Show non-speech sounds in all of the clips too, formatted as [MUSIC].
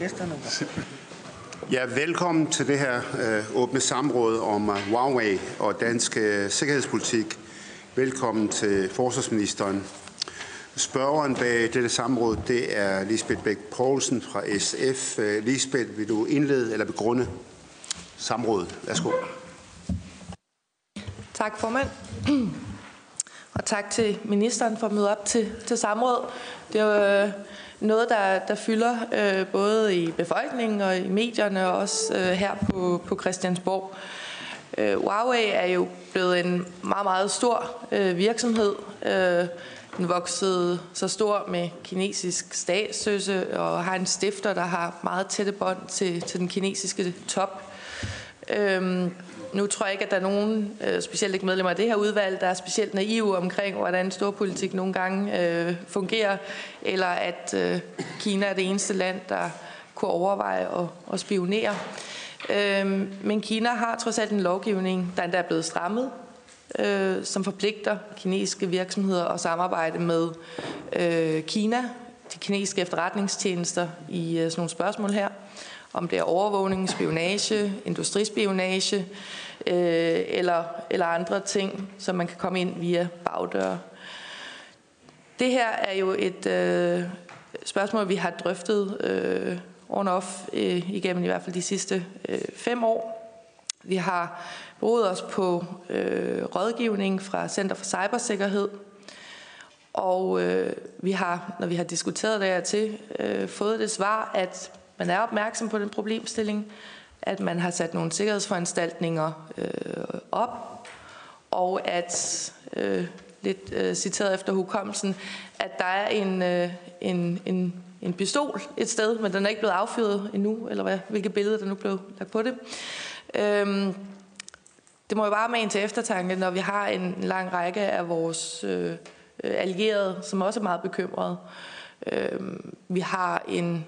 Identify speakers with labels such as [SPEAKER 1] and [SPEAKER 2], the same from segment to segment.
[SPEAKER 1] gæsterne.
[SPEAKER 2] Ja, velkommen til det her øh, åbne samråd om uh, Huawei og dansk øh, sikkerhedspolitik. Velkommen til forsvarsministeren. Spørgeren bag dette samråd, det er Lisbeth Bæk Poulsen fra SF. Øh, Lisbeth, vil du indlede eller begrunde samrådet? Værsgo.
[SPEAKER 3] Tak, formand. Og tak til ministeren for at møde op til, til samråd. Det er jo øh, noget, der, der fylder øh, både i befolkningen og i medierne, og også øh, her på, på Christiansborg. Øh, Huawei er jo blevet en meget, meget stor øh, virksomhed. Øh, den voksede så stor med kinesisk statsstøtte og har en stifter, der har meget tætte bånd til, til den kinesiske top. Øhm, nu tror jeg ikke, at der er nogen, øh, specielt ikke medlemmer af det her udvalg, der er specielt naive omkring, hvordan storpolitik nogle gange øh, fungerer, eller at øh, Kina er det eneste land, der kunne overveje at, at spionere. Øh, men Kina har trods alt en lovgivning, der endda er blevet strammet, øh, som forpligter kinesiske virksomheder at samarbejde med øh, Kina, de kinesiske efterretningstjenester i øh, sådan nogle spørgsmål her om det er overvågning, spionage, industrispionage øh, eller, eller andre ting, som man kan komme ind via bagdøre. Det her er jo et øh, spørgsmål, vi har drøftet øh, on off øh, igennem i hvert fald de sidste øh, fem år. Vi har brugt os på øh, rådgivning fra Center for Cybersikkerhed, og øh, vi har, når vi har diskuteret det her til, øh, fået det svar, at man er opmærksom på den problemstilling, at man har sat nogle sikkerhedsforanstaltninger øh, op, og at, øh, lidt øh, citeret efter hukommelsen, at der er en, øh, en, en, en pistol et sted, men den er ikke blevet affyret endnu, eller hvad, hvilket billede der nu blev lagt på det. Øhm, det må jo bare med en til eftertanke, når vi har en lang række af vores øh, allierede, som også er meget bekymrede. Øhm, vi har en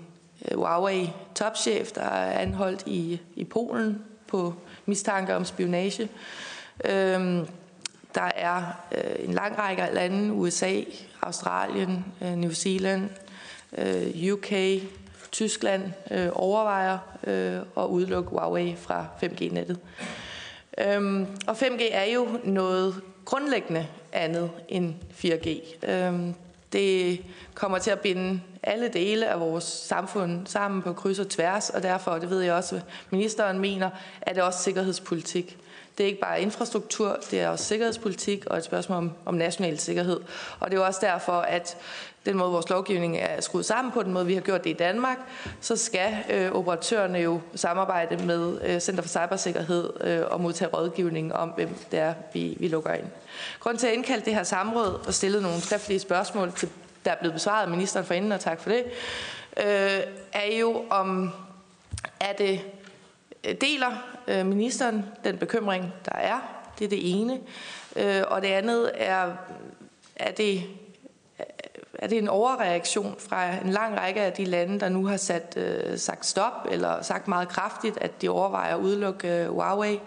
[SPEAKER 3] Øh, Huawei topchef, der er anholdt i, i Polen på mistanke om spionage. Øhm, der er øh, en lang række lande, USA, Australien, øh, New Zealand, øh, UK, Tyskland, øh, overvejer øh, at udelukke Huawei fra 5G-nettet. Øhm, og 5G er jo noget grundlæggende andet end 4G. Øhm, det kommer til at binde alle dele af vores samfund sammen på kryds og tværs, og derfor, det ved jeg også, ministeren mener, er det også sikkerhedspolitik. Det er ikke bare infrastruktur, det er også sikkerhedspolitik og et spørgsmål om, om national sikkerhed. Og det er jo også derfor, at den måde, vores lovgivning er skruet sammen på, den måde, vi har gjort det i Danmark, så skal øh, operatørerne jo samarbejde med øh, Center for Cybersikkerhed øh, og modtage rådgivning om, hvem det er, vi, vi lukker ind. Grunden til at indkalde det her samråd og stille nogle skriftlige spørgsmål, til, der er blevet besvaret af ministeren for inden, og tak for det, øh, er jo om, er det, øh, deler øh, ministeren den bekymring, der er? Det er det ene. Øh, og det andet er, er det er det en overreaktion fra en lang række af de lande, der nu har sat, øh, sagt stop, eller sagt meget kraftigt, at de overvejer at udelukke øh, Huawei?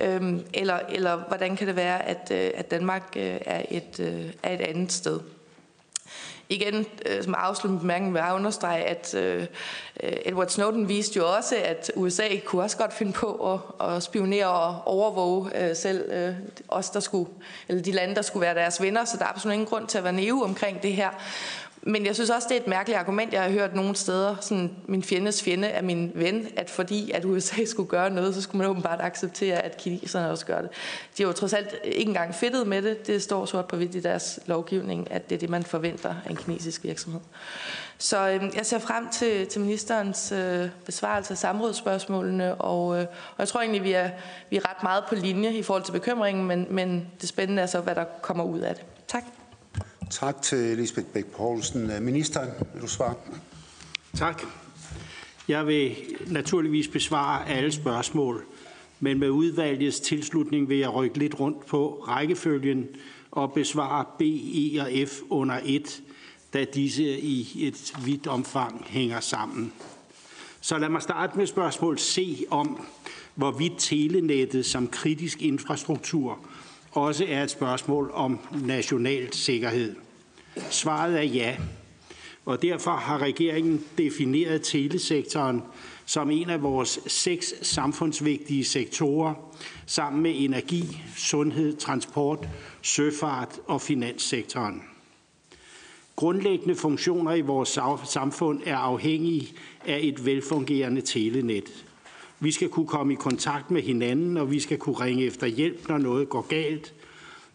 [SPEAKER 3] Øhm, eller, eller hvordan kan det være, at, øh, at Danmark øh, er, et, øh, er et andet sted? Igen, øh, som afsluttende bemærkning vil jeg understrege, at øh, Edward Snowden viste jo også, at USA kunne også godt finde på at, at spionere og overvåge øh, selv øh, os, der skulle, eller de lande, der skulle være deres venner, så der er absolut ingen grund til at være naive omkring det her. Men jeg synes også, det er et mærkeligt argument, jeg har hørt nogle steder, sådan min fjendes fjende er min ven, at fordi at USA [LAUGHS] skulle gøre noget, så skulle man åbenbart acceptere, at kineserne også gør det. De har jo trods alt ikke engang fedtet med det. Det står sort på hvidt i deres lovgivning, at det er det, man forventer af en kinesisk virksomhed. Så øh, jeg ser frem til, til ministerens øh, besvarelse af samrådsspørgsmålene, og, øh, og jeg tror egentlig, vi er, vi er ret meget på linje i forhold til bekymringen, men, men det spændende er så, hvad der kommer ud af det. Tak.
[SPEAKER 2] Tak til Lisbeth Bæk Poulsen. Øh, ministeren, vil du svare?
[SPEAKER 4] Tak. Jeg vil naturligvis besvare alle spørgsmål, men med udvalgets tilslutning vil jeg rykke lidt rundt på rækkefølgen og besvare B, E og F under et, da disse i et vidt omfang hænger sammen. Så lad mig starte med spørgsmål C om, hvorvidt telenettet som kritisk infrastruktur også er et spørgsmål om national sikkerhed. Svaret er ja. Og derfor har regeringen defineret telesektoren som en af vores seks samfundsvigtige sektorer, sammen med energi, sundhed, transport, søfart og finanssektoren. Grundlæggende funktioner i vores samfund er afhængige af et velfungerende telenet. Vi skal kunne komme i kontakt med hinanden, og vi skal kunne ringe efter hjælp, når noget går galt.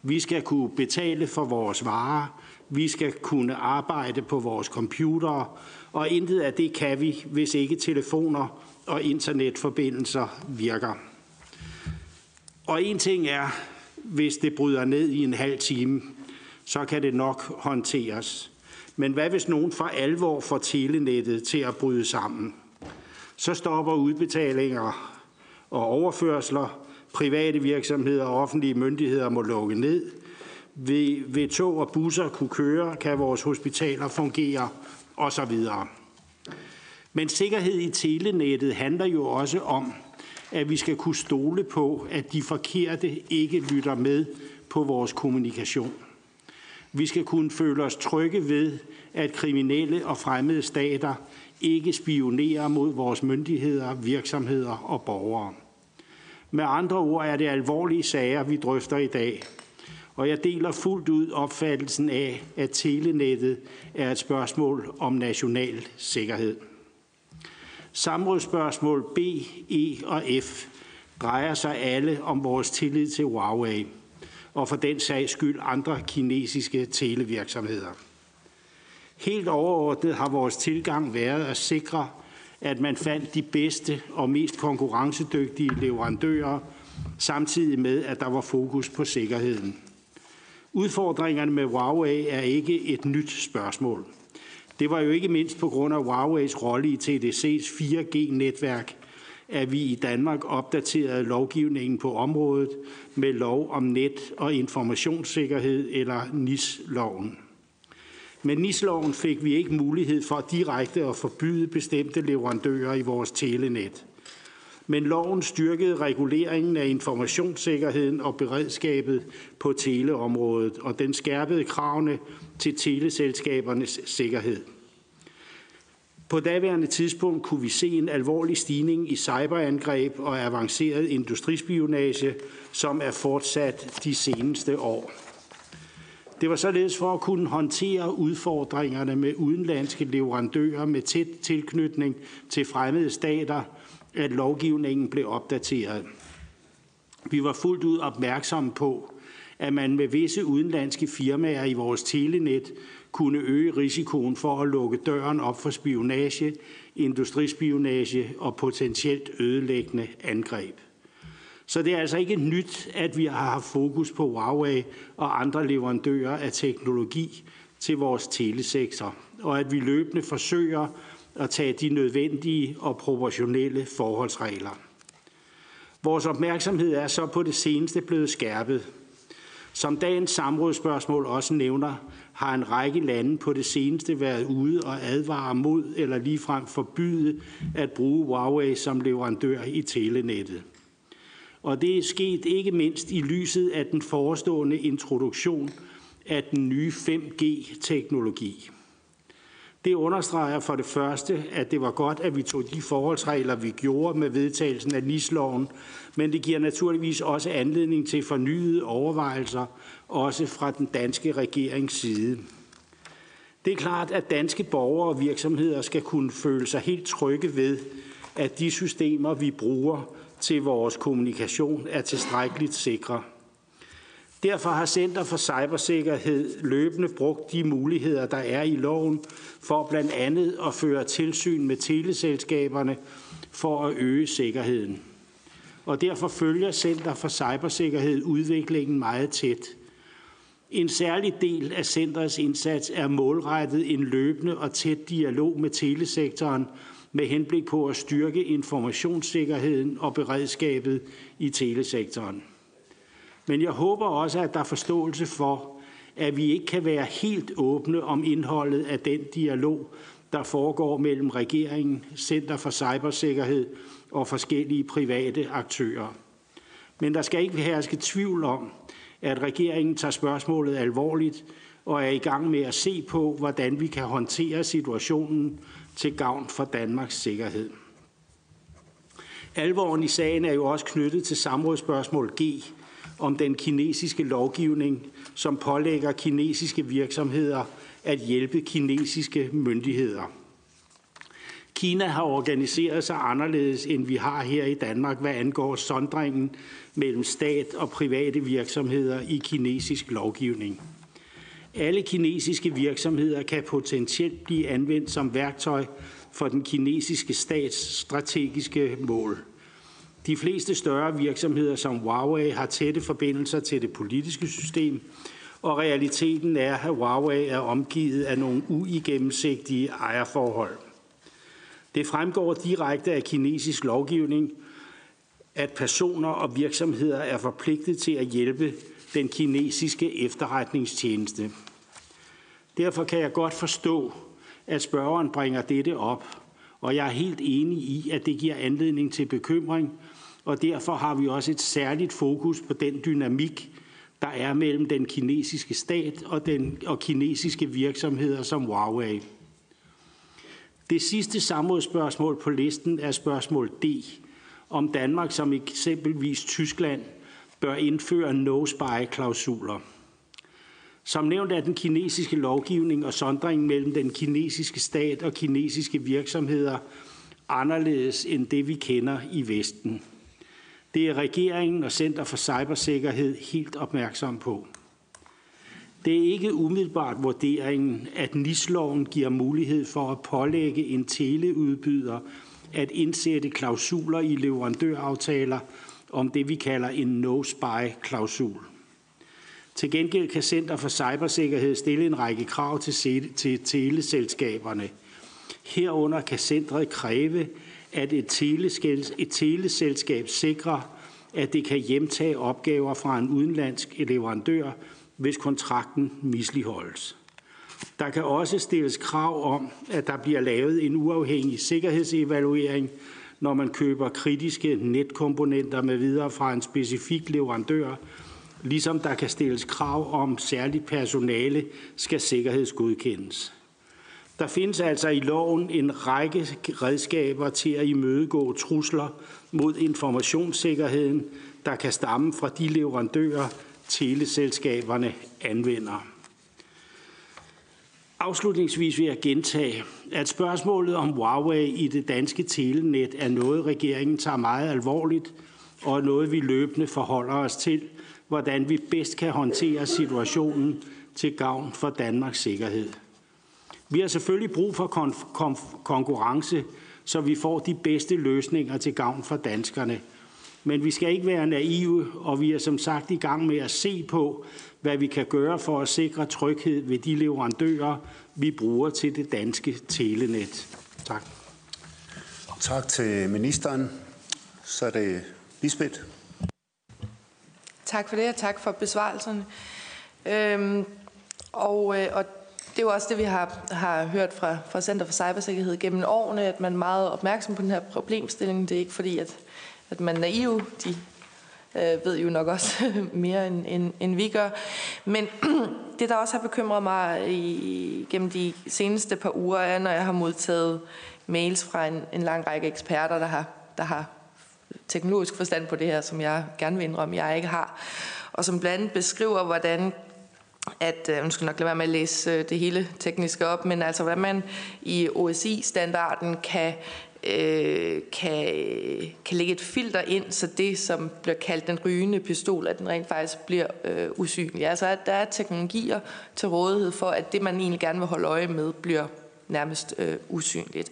[SPEAKER 4] Vi skal kunne betale for vores varer. Vi skal kunne arbejde på vores computere, og intet af det kan vi, hvis ikke telefoner og internetforbindelser virker. Og en ting er, hvis det bryder ned i en halv time, så kan det nok håndteres. Men hvad hvis nogen for alvor får telenettet til at bryde sammen? Så stopper udbetalinger og overførsler. Private virksomheder og offentlige myndigheder må lukke ned. Ved, ved tog og busser kunne køre, kan vores hospitaler fungere osv. Men sikkerhed i telenettet handler jo også om, at vi skal kunne stole på, at de forkerte ikke lytter med på vores kommunikation. Vi skal kunne føle os trygge ved, at kriminelle og fremmede stater ikke spionerer mod vores myndigheder, virksomheder og borgere. Med andre ord er det alvorlige sager, vi drøfter i dag. Og jeg deler fuldt ud opfattelsen af, at telenettet er et spørgsmål om national sikkerhed. Samrådsspørgsmål B, E og F drejer sig alle om vores tillid til Huawei og for den sags skyld andre kinesiske televirksomheder. Helt overordnet har vores tilgang været at sikre, at man fandt de bedste og mest konkurrencedygtige leverandører, samtidig med, at der var fokus på sikkerheden. Udfordringerne med Huawei er ikke et nyt spørgsmål. Det var jo ikke mindst på grund af Huaweis rolle i TDC's 4G-netværk, at vi i Danmark opdaterede lovgivningen på området med lov om net- og informationssikkerhed eller NIS-loven. Med NIS-loven fik vi ikke mulighed for direkte at forbyde bestemte leverandører i vores telenet. Men loven styrkede reguleringen af informationssikkerheden og beredskabet på teleområdet, og den skærpede kravene til teleselskabernes sikkerhed. På daværende tidspunkt kunne vi se en alvorlig stigning i cyberangreb og avanceret industrispionage, som er fortsat de seneste år. Det var således for at kunne håndtere udfordringerne med udenlandske leverandører med tæt tilknytning til fremmede stater, at lovgivningen blev opdateret. Vi var fuldt ud opmærksomme på, at man med visse udenlandske firmaer i vores telenet kunne øge risikoen for at lukke døren op for spionage, industrispionage og potentielt ødelæggende angreb. Så det er altså ikke nyt, at vi har haft fokus på Huawei og andre leverandører af teknologi til vores telesektor, og at vi løbende forsøger at tage de nødvendige og proportionelle forholdsregler. Vores opmærksomhed er så på det seneste blevet skærpet. Som dagens samrådsspørgsmål også nævner, har en række lande på det seneste været ude og advare mod eller ligefrem forbyde at bruge Huawei som leverandør i telenettet. Og det er sket ikke mindst i lyset af den forestående introduktion af den nye 5G-teknologi. Det understreger for det første, at det var godt, at vi tog de forholdsregler, vi gjorde med vedtagelsen af NIS-loven, men det giver naturligvis også anledning til fornyede overvejelser, også fra den danske regerings side. Det er klart, at danske borgere og virksomheder skal kunne føle sig helt trygge ved, at de systemer, vi bruger til vores kommunikation, er tilstrækkeligt sikre. Derfor har Center for Cybersikkerhed løbende brugt de muligheder, der er i loven, for blandt andet at føre tilsyn med teleselskaberne for at øge sikkerheden. Og derfor følger Center for Cybersikkerhed udviklingen meget tæt. En særlig del af centrets indsats er målrettet en løbende og tæt dialog med telesektoren med henblik på at styrke informationssikkerheden og beredskabet i telesektoren. Men jeg håber også, at der er forståelse for, at vi ikke kan være helt åbne om indholdet af den dialog, der foregår mellem regeringen, Center for Cybersikkerhed og forskellige private aktører. Men der skal ikke herske tvivl om, at regeringen tager spørgsmålet alvorligt, og er i gang med at se på, hvordan vi kan håndtere situationen til gavn for Danmarks sikkerhed. Alvoren i sagen er jo også knyttet til samrådsspørgsmål G om den kinesiske lovgivning, som pålægger kinesiske virksomheder at hjælpe kinesiske myndigheder. Kina har organiseret sig anderledes, end vi har her i Danmark, hvad angår sondringen mellem stat og private virksomheder i kinesisk lovgivning. Alle kinesiske virksomheder kan potentielt blive anvendt som værktøj for den kinesiske stats strategiske mål. De fleste større virksomheder som Huawei har tætte forbindelser til det politiske system, og realiteten er, at Huawei er omgivet af nogle uigennemsigtige ejerforhold. Det fremgår direkte af kinesisk lovgivning, at personer og virksomheder er forpligtet til at hjælpe den kinesiske efterretningstjeneste. Derfor kan jeg godt forstå, at spørgeren bringer dette op, og jeg er helt enig i, at det giver anledning til bekymring, og derfor har vi også et særligt fokus på den dynamik, der er mellem den kinesiske stat og, den, og kinesiske virksomheder som Huawei. Det sidste samrådsspørgsmål på listen er spørgsmål D, om Danmark som eksempelvis Tyskland bør indføre no-spy-klausuler. Som nævnt er den kinesiske lovgivning og sondringen mellem den kinesiske stat og kinesiske virksomheder anderledes end det, vi kender i Vesten. Det er regeringen og Center for Cybersikkerhed helt opmærksom på. Det er ikke umiddelbart vurderingen, at NIS-loven giver mulighed for at pålægge en teleudbyder at indsætte klausuler i leverandøraftaler om det, vi kalder en no-spy-klausul. Til gengæld kan Center for Cybersikkerhed stille en række krav til, til teleselskaberne. Herunder kan centret kræve, at et, et teleselskab sikrer, at det kan hjemtage opgaver fra en udenlandsk leverandør, hvis kontrakten misligeholdes. Der kan også stilles krav om, at der bliver lavet en uafhængig sikkerhedsevaluering, når man køber kritiske netkomponenter med videre fra en specifik leverandør, ligesom der kan stilles krav om særligt personale skal sikkerhedsgodkendes. Der findes altså i loven en række redskaber til at imødegå trusler mod informationssikkerheden, der kan stamme fra de leverandører, teleselskaberne anvender. Afslutningsvis vil jeg gentage, at spørgsmålet om Huawei i det danske telenet er noget, regeringen tager meget alvorligt, og noget, vi løbende forholder os til, hvordan vi bedst kan håndtere situationen til gavn for Danmarks sikkerhed. Vi har selvfølgelig brug for kon- konkurrence, så vi får de bedste løsninger til gavn for danskerne. Men vi skal ikke være naive, og vi er som sagt i gang med at se på, hvad vi kan gøre for at sikre tryghed ved de leverandører, vi bruger til det danske telenet. Tak.
[SPEAKER 2] Tak til ministeren. Så er det Lisbeth.
[SPEAKER 3] Tak for det, og tak for besvarelserne. Øhm, og, øh, og det er jo også det, vi har, har hørt fra, fra Center for Cybersikkerhed gennem årene, at man er meget opmærksom på den her problemstilling. Det er ikke fordi, at, at man er naiv. De øh, ved jo nok også [LAUGHS] mere, end, end, end vi gør. Men [CLEARS THROAT] det, der også har bekymret mig i, gennem de seneste par uger, er, når jeg har modtaget mails fra en, en lang række eksperter, der har, der har teknologisk forstand på det her, som jeg gerne vil indrømme, jeg ikke har. Og som blandt andet beskriver, hvordan at, øh, nu skal nok lade være med at læse øh, det hele tekniske op, men altså hvordan man i OSI-standarden kan øh, kan, kan lægge et filter ind, så det, som bliver kaldt den rygende pistol, at den rent faktisk bliver øh, usynlig. Altså at der er teknologier til rådighed for, at det, man egentlig gerne vil holde øje med, bliver nærmest øh, usynligt.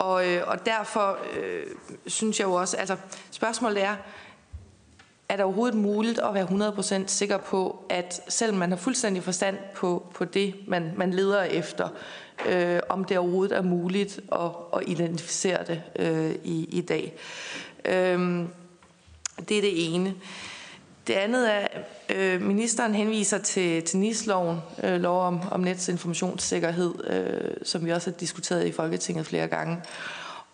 [SPEAKER 3] Og, øh, og derfor øh, synes jeg jo også, altså spørgsmålet er, er det overhovedet muligt at være 100% sikker på, at selvom man har fuldstændig forstand på, på det, man, man leder efter, øh, om det overhovedet er muligt at, at identificere det øh, i, i dag. Øh, det er det ene. Det andet er, øh, ministeren henviser til, til NIS-loven, øh, lov om, om nets informationssikkerhed, øh, som vi også har diskuteret i Folketinget flere gange,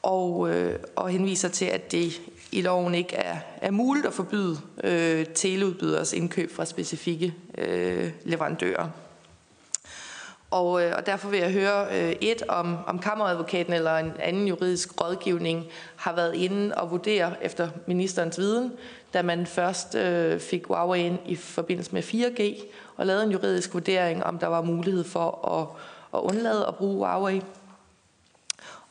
[SPEAKER 3] og, øh, og henviser til, at det i loven ikke er, er muligt at forbyde øh, teleudbyders indkøb fra specifikke øh, leverandører. Og, øh, og derfor vil jeg høre øh, et, om, om kammeradvokaten eller en anden juridisk rådgivning har været inde og vurdere efter ministerens viden, da man først øh, fik Huawei ind i forbindelse med 4G, og lavede en juridisk vurdering, om der var mulighed for at, at undlade at bruge Huawei.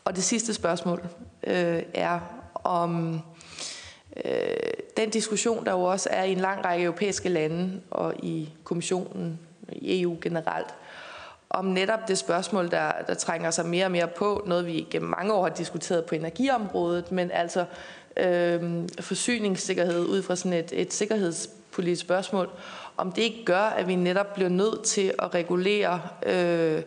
[SPEAKER 3] Og det sidste spørgsmål øh, er om øh, den diskussion, der jo også er i en lang række europæiske lande og i kommissionen, i EU generelt, om netop det spørgsmål, der, der trænger sig mere og mere på, noget vi gennem mange år har diskuteret på energiområdet, men altså øh, forsyningssikkerhed ud fra sådan et, et sikkerhedspolitisk spørgsmål, om det ikke gør, at vi netop bliver nødt til at regulere øh,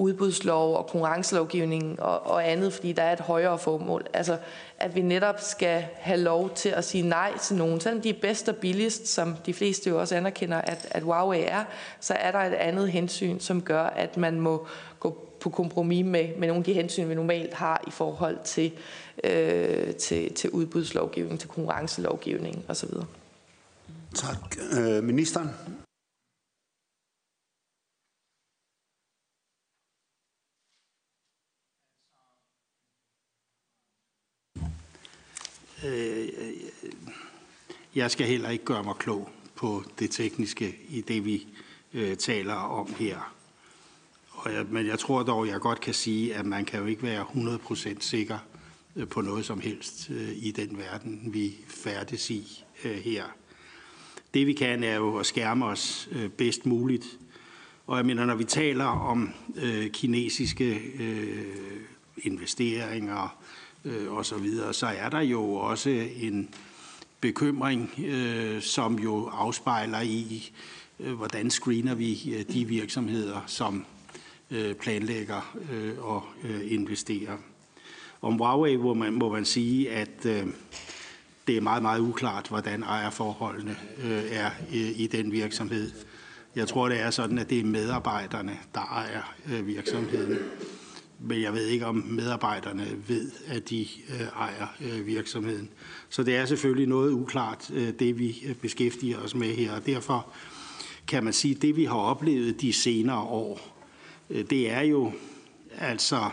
[SPEAKER 3] udbudslov og konkurrencelovgivning og, og andet, fordi der er et højere formål. Altså, at vi netop skal have lov til at sige nej til nogen. Selvom de er bedst og billigst, som de fleste jo også anerkender, at, at Huawei er, så er der et andet hensyn, som gør, at man må gå på kompromis med, med nogle af de hensyn, vi normalt har i forhold til, øh, til, til udbudslovgivning, til konkurrencelovgivning osv.
[SPEAKER 2] Tak. Øh, ministeren?
[SPEAKER 4] Øh, øh, jeg skal heller ikke gøre mig klog på det tekniske i det, vi øh, taler om her. Og jeg, men jeg tror dog, jeg godt kan sige, at man kan jo ikke være 100% sikker øh, på noget som helst øh, i den verden, vi færdes i øh, her. Det vi kan er jo at skærme os øh, bedst muligt. Og jeg mener, når vi taler om øh, kinesiske øh, investeringer øh, og så videre, så er der jo også en bekymring, øh, som jo afspejler i, øh, hvordan screener vi øh, de virksomheder, som øh, planlægger øh, og øh, investerer. Om Huawei må man, må man sige, at øh, det er meget, meget uklart, hvordan ejerforholdene øh, er i, i den virksomhed. Jeg tror, det er sådan, at det er medarbejderne, der ejer øh, virksomheden. Men jeg ved ikke, om medarbejderne ved, at de øh, ejer øh, virksomheden. Så det er selvfølgelig noget uklart, øh, det vi øh, beskæftiger os med her. Og derfor kan man sige, at det vi har oplevet de senere år, øh, det er jo altså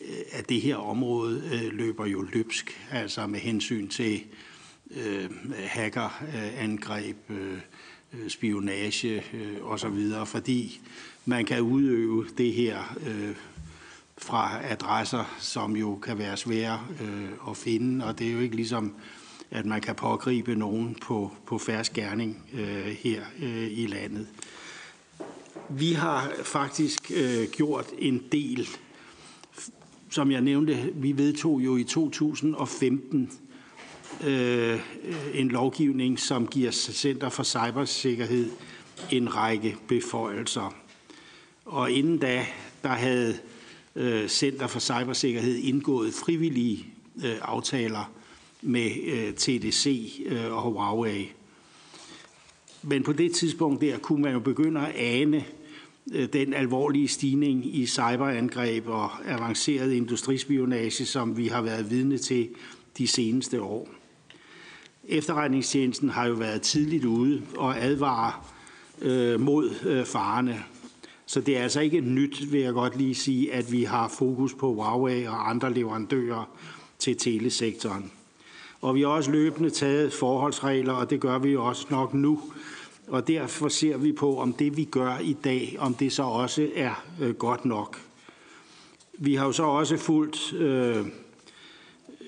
[SPEAKER 4] øh, at det her område øh, løber jo løbsk, altså med hensyn til øh, hackerangreb, øh, øh spionage øh, osv., fordi man kan udøve det her øh, fra adresser, som jo kan være svære øh, at finde, og det er jo ikke ligesom, at man kan pågribe nogen på, på færre gerning øh, her øh, i landet. Vi har faktisk øh, gjort en del som jeg nævnte, vi vedtog jo i 2015 øh, en lovgivning, som giver Center for Cybersikkerhed en række beføjelser. Og inden da, der havde øh, Center for Cybersikkerhed indgået frivillige øh, aftaler med øh, TDC øh, og Huawei. Men på det tidspunkt der kunne man jo begynde at ane, Øh, den alvorlige stigning i cyberangreb og avanceret industrispionage, som vi har været vidne til de seneste år. Efterretningstjenesten har jo været tidligt ude og advare øh, mod øh, farerne. Så det er altså ikke nyt, vil jeg godt lige sige, at vi har fokus på Huawei og andre leverandører til telesektoren. Og vi har også løbende taget forholdsregler, og det gør vi også nok nu, og derfor ser vi på, om det vi gør i dag, om det så også er øh, godt nok. Vi har jo så også fulgt øh,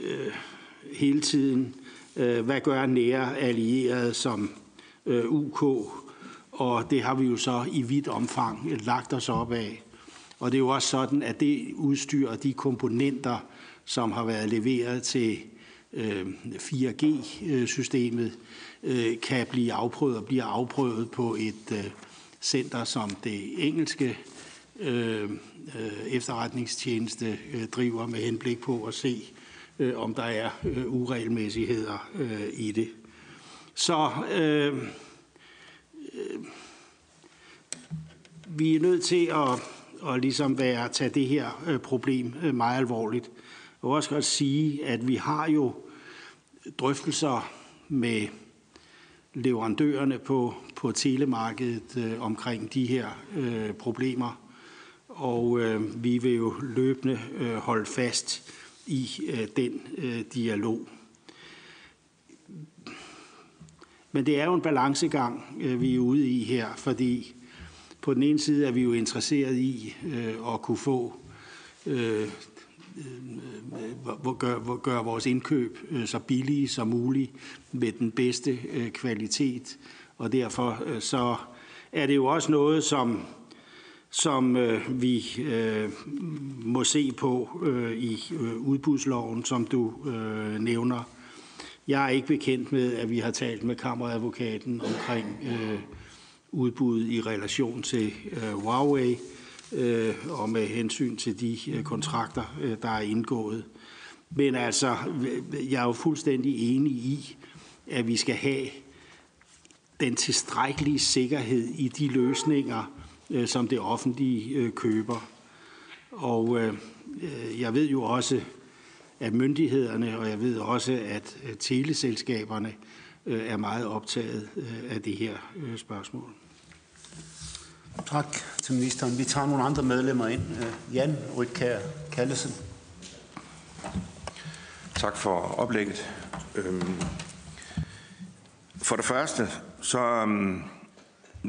[SPEAKER 4] øh, hele tiden, øh, hvad gør nære allierede som øh, UK, og det har vi jo så i vidt omfang lagt os op af. Og det er jo også sådan, at det udstyr og de komponenter, som har været leveret til øh, 4G-systemet, øh, kan blive afprøvet og bliver afprøvet på et øh, center, som det engelske efterretningstjeneste driver med henblik på at se, om der er uregelmæssigheder i det. Så øh, øh, vi er nødt til at, at ligesom være, at tage det her øh, problem øh, meget alvorligt. Jeg vil også godt sige, at vi har jo drøftelser med leverandørerne på, på telemarkedet øh, omkring de her øh, problemer. og øh, vi vil jo løbende øh, holde fast i øh, den øh, dialog. Men det er jo en balancegang, øh, vi er ude i her, fordi på den ene side er vi jo interesseret i øh, at kunne få øh, øh gøre, gør vores indkøb så billige som muligt med den bedste kvalitet. Og derfor så er det jo også noget, som, som øh, vi øh, må se på øh, i øh, udbudsloven, som du øh, nævner. Jeg er ikke bekendt med, at vi har talt med kammeradvokaten omkring øh, udbud i relation til øh, Huawei øh, og med hensyn til de øh, kontrakter, øh, der er indgået. Men altså, jeg er jo fuldstændig enig i, at vi skal have den tilstrækkelige sikkerhed i de løsninger, øh, som det offentlige øh, køber. Og øh, øh jeg ved jo også, at myndighederne, og jeg ved også, at teleselskaberne øh, er meget optaget øh, af det her øh, spørgsmål.
[SPEAKER 2] Tak til ministeren. Vi tager nogle andre medlemmer ind. Jan Rytkær Kallesen.
[SPEAKER 1] Tak for oplægget. Øhm, for det første, så øhm,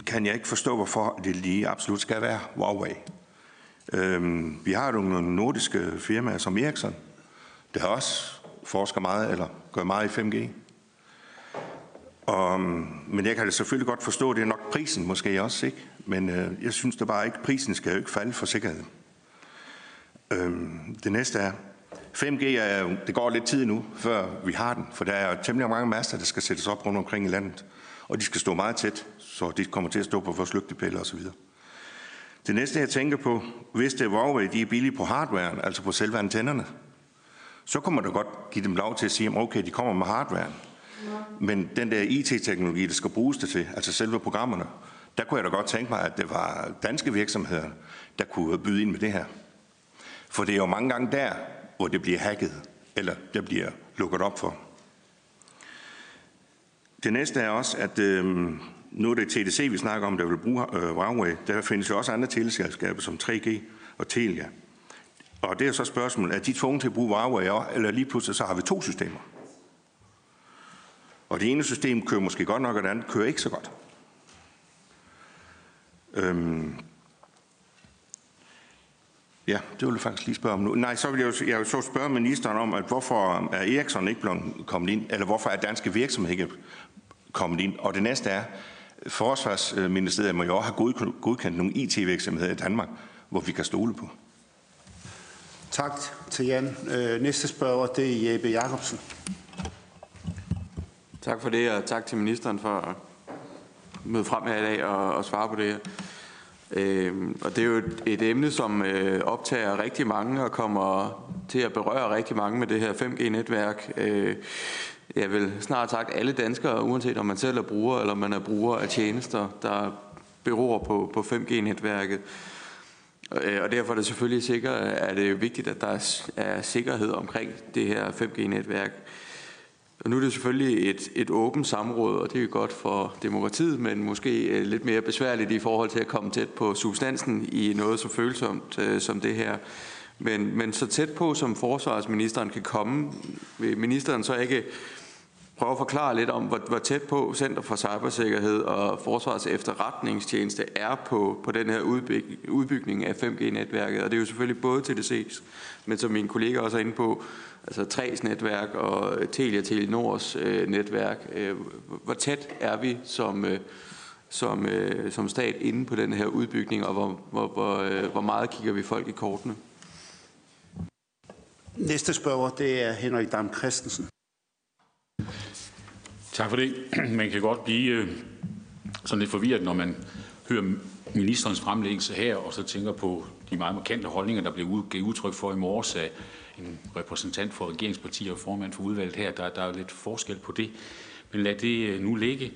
[SPEAKER 1] kan jeg ikke forstå, hvorfor det lige absolut skal være Huawei. Øhm, vi har jo nogle nordiske firmaer som Ericsson, der også forsker meget, eller gør meget i 5G. Og, men jeg kan det selvfølgelig godt forstå, det er nok prisen måske også, ikke? Men øh, jeg synes da bare ikke, prisen skal jo ikke falde for sikkerheden. Øhm, det næste er, 5G er det går lidt tid nu, før vi har den, for der er temmelig mange master, der skal sættes op rundt omkring i landet, og de skal stå meget tæt, så de kommer til at stå på vores lygtepæle osv. Det næste, jeg tænker på, hvis det er Huawei, de er billige på hardwaren, altså på selve antennerne, så kunne man da godt give dem lov til at sige, okay, de kommer med hardware. Men den der IT-teknologi, der skal bruges det til, altså selve programmerne, der kunne jeg da godt tænke mig, at det var danske virksomheder, der kunne byde ind med det her. For det er jo mange gange der, hvor det bliver hacket, eller der bliver lukket op for. Det næste er også, at øh, nu er det TDC, vi snakker om, der vil bruge øh, Huawei. Der findes jo også andre teleselskaber som 3G og Telia. Og det er så spørgsmålet, er de tvunget til at bruge Huawei, eller lige pludselig så har vi to systemer? Og det ene system kører måske godt nok, og det andet kører ikke så godt. Øhm, ja, det vil jeg faktisk lige spørge om nu. Nej, så vil jeg jo, jeg vil så spørge ministeren om, at hvorfor er Ericsson ikke blevet kommet ind, eller hvorfor er danske virksomheder ikke kommet ind? Og det næste er, Forsvarsministeriet må jo også have godkendt nogle IT-virksomheder i Danmark, hvor vi kan stole på.
[SPEAKER 2] Tak til Jan. Øh, næste spørger, det er Jeppe Jacobsen.
[SPEAKER 5] Tak for det, og tak til ministeren for at møde frem her i dag og, og svare på det her. Øh, og det er jo et, et emne, som øh, optager rigtig mange og kommer til at berøre rigtig mange med det her 5G-netværk. Øh, jeg vil snart sagt alle danskere, uanset om man selv er bruger eller man er bruger af tjenester, der beror på, på 5G-netværket. Øh, og derfor er det selvfølgelig sikkert, at det er vigtigt, at der er sikkerhed omkring det her 5G-netværk. Og nu er det selvfølgelig et, et åbent samråd, og det er jo godt for demokratiet, men måske øh, lidt mere besværligt i forhold til at komme tæt på substansen i noget så følsomt øh, som det her. Men, men så tæt på, som forsvarsministeren kan komme, vil ministeren så ikke prøve at forklare lidt om, hvor, hvor tæt på Center for Cybersikkerhed og Forsvars Efterretningstjeneste er på, på den her udbyg, udbygning af 5G-netværket. Og det er jo selvfølgelig både TDC's, men som min kollega også er inde på, altså 3's netværk og Telia Telenors øh, netværk. Øh, hvor tæt er vi som, øh, som, øh, som stat inde på den her udbygning, og hvor, hvor, hvor, øh, hvor meget kigger vi folk i kortene?
[SPEAKER 2] Næste spørger, det er Henrik Dam Christensen.
[SPEAKER 6] Tak for det. [CLEARS THROAT] Man kan godt blive øh, sådan lidt forvirret, når man hører ministerens fremlæggelse her, og så tænker på de meget markante holdninger, der blev givet udtryk for i morges af en repræsentant for regeringspartier og formand for udvalget her. Der, der er lidt forskel på det, men lad det øh, nu ligge.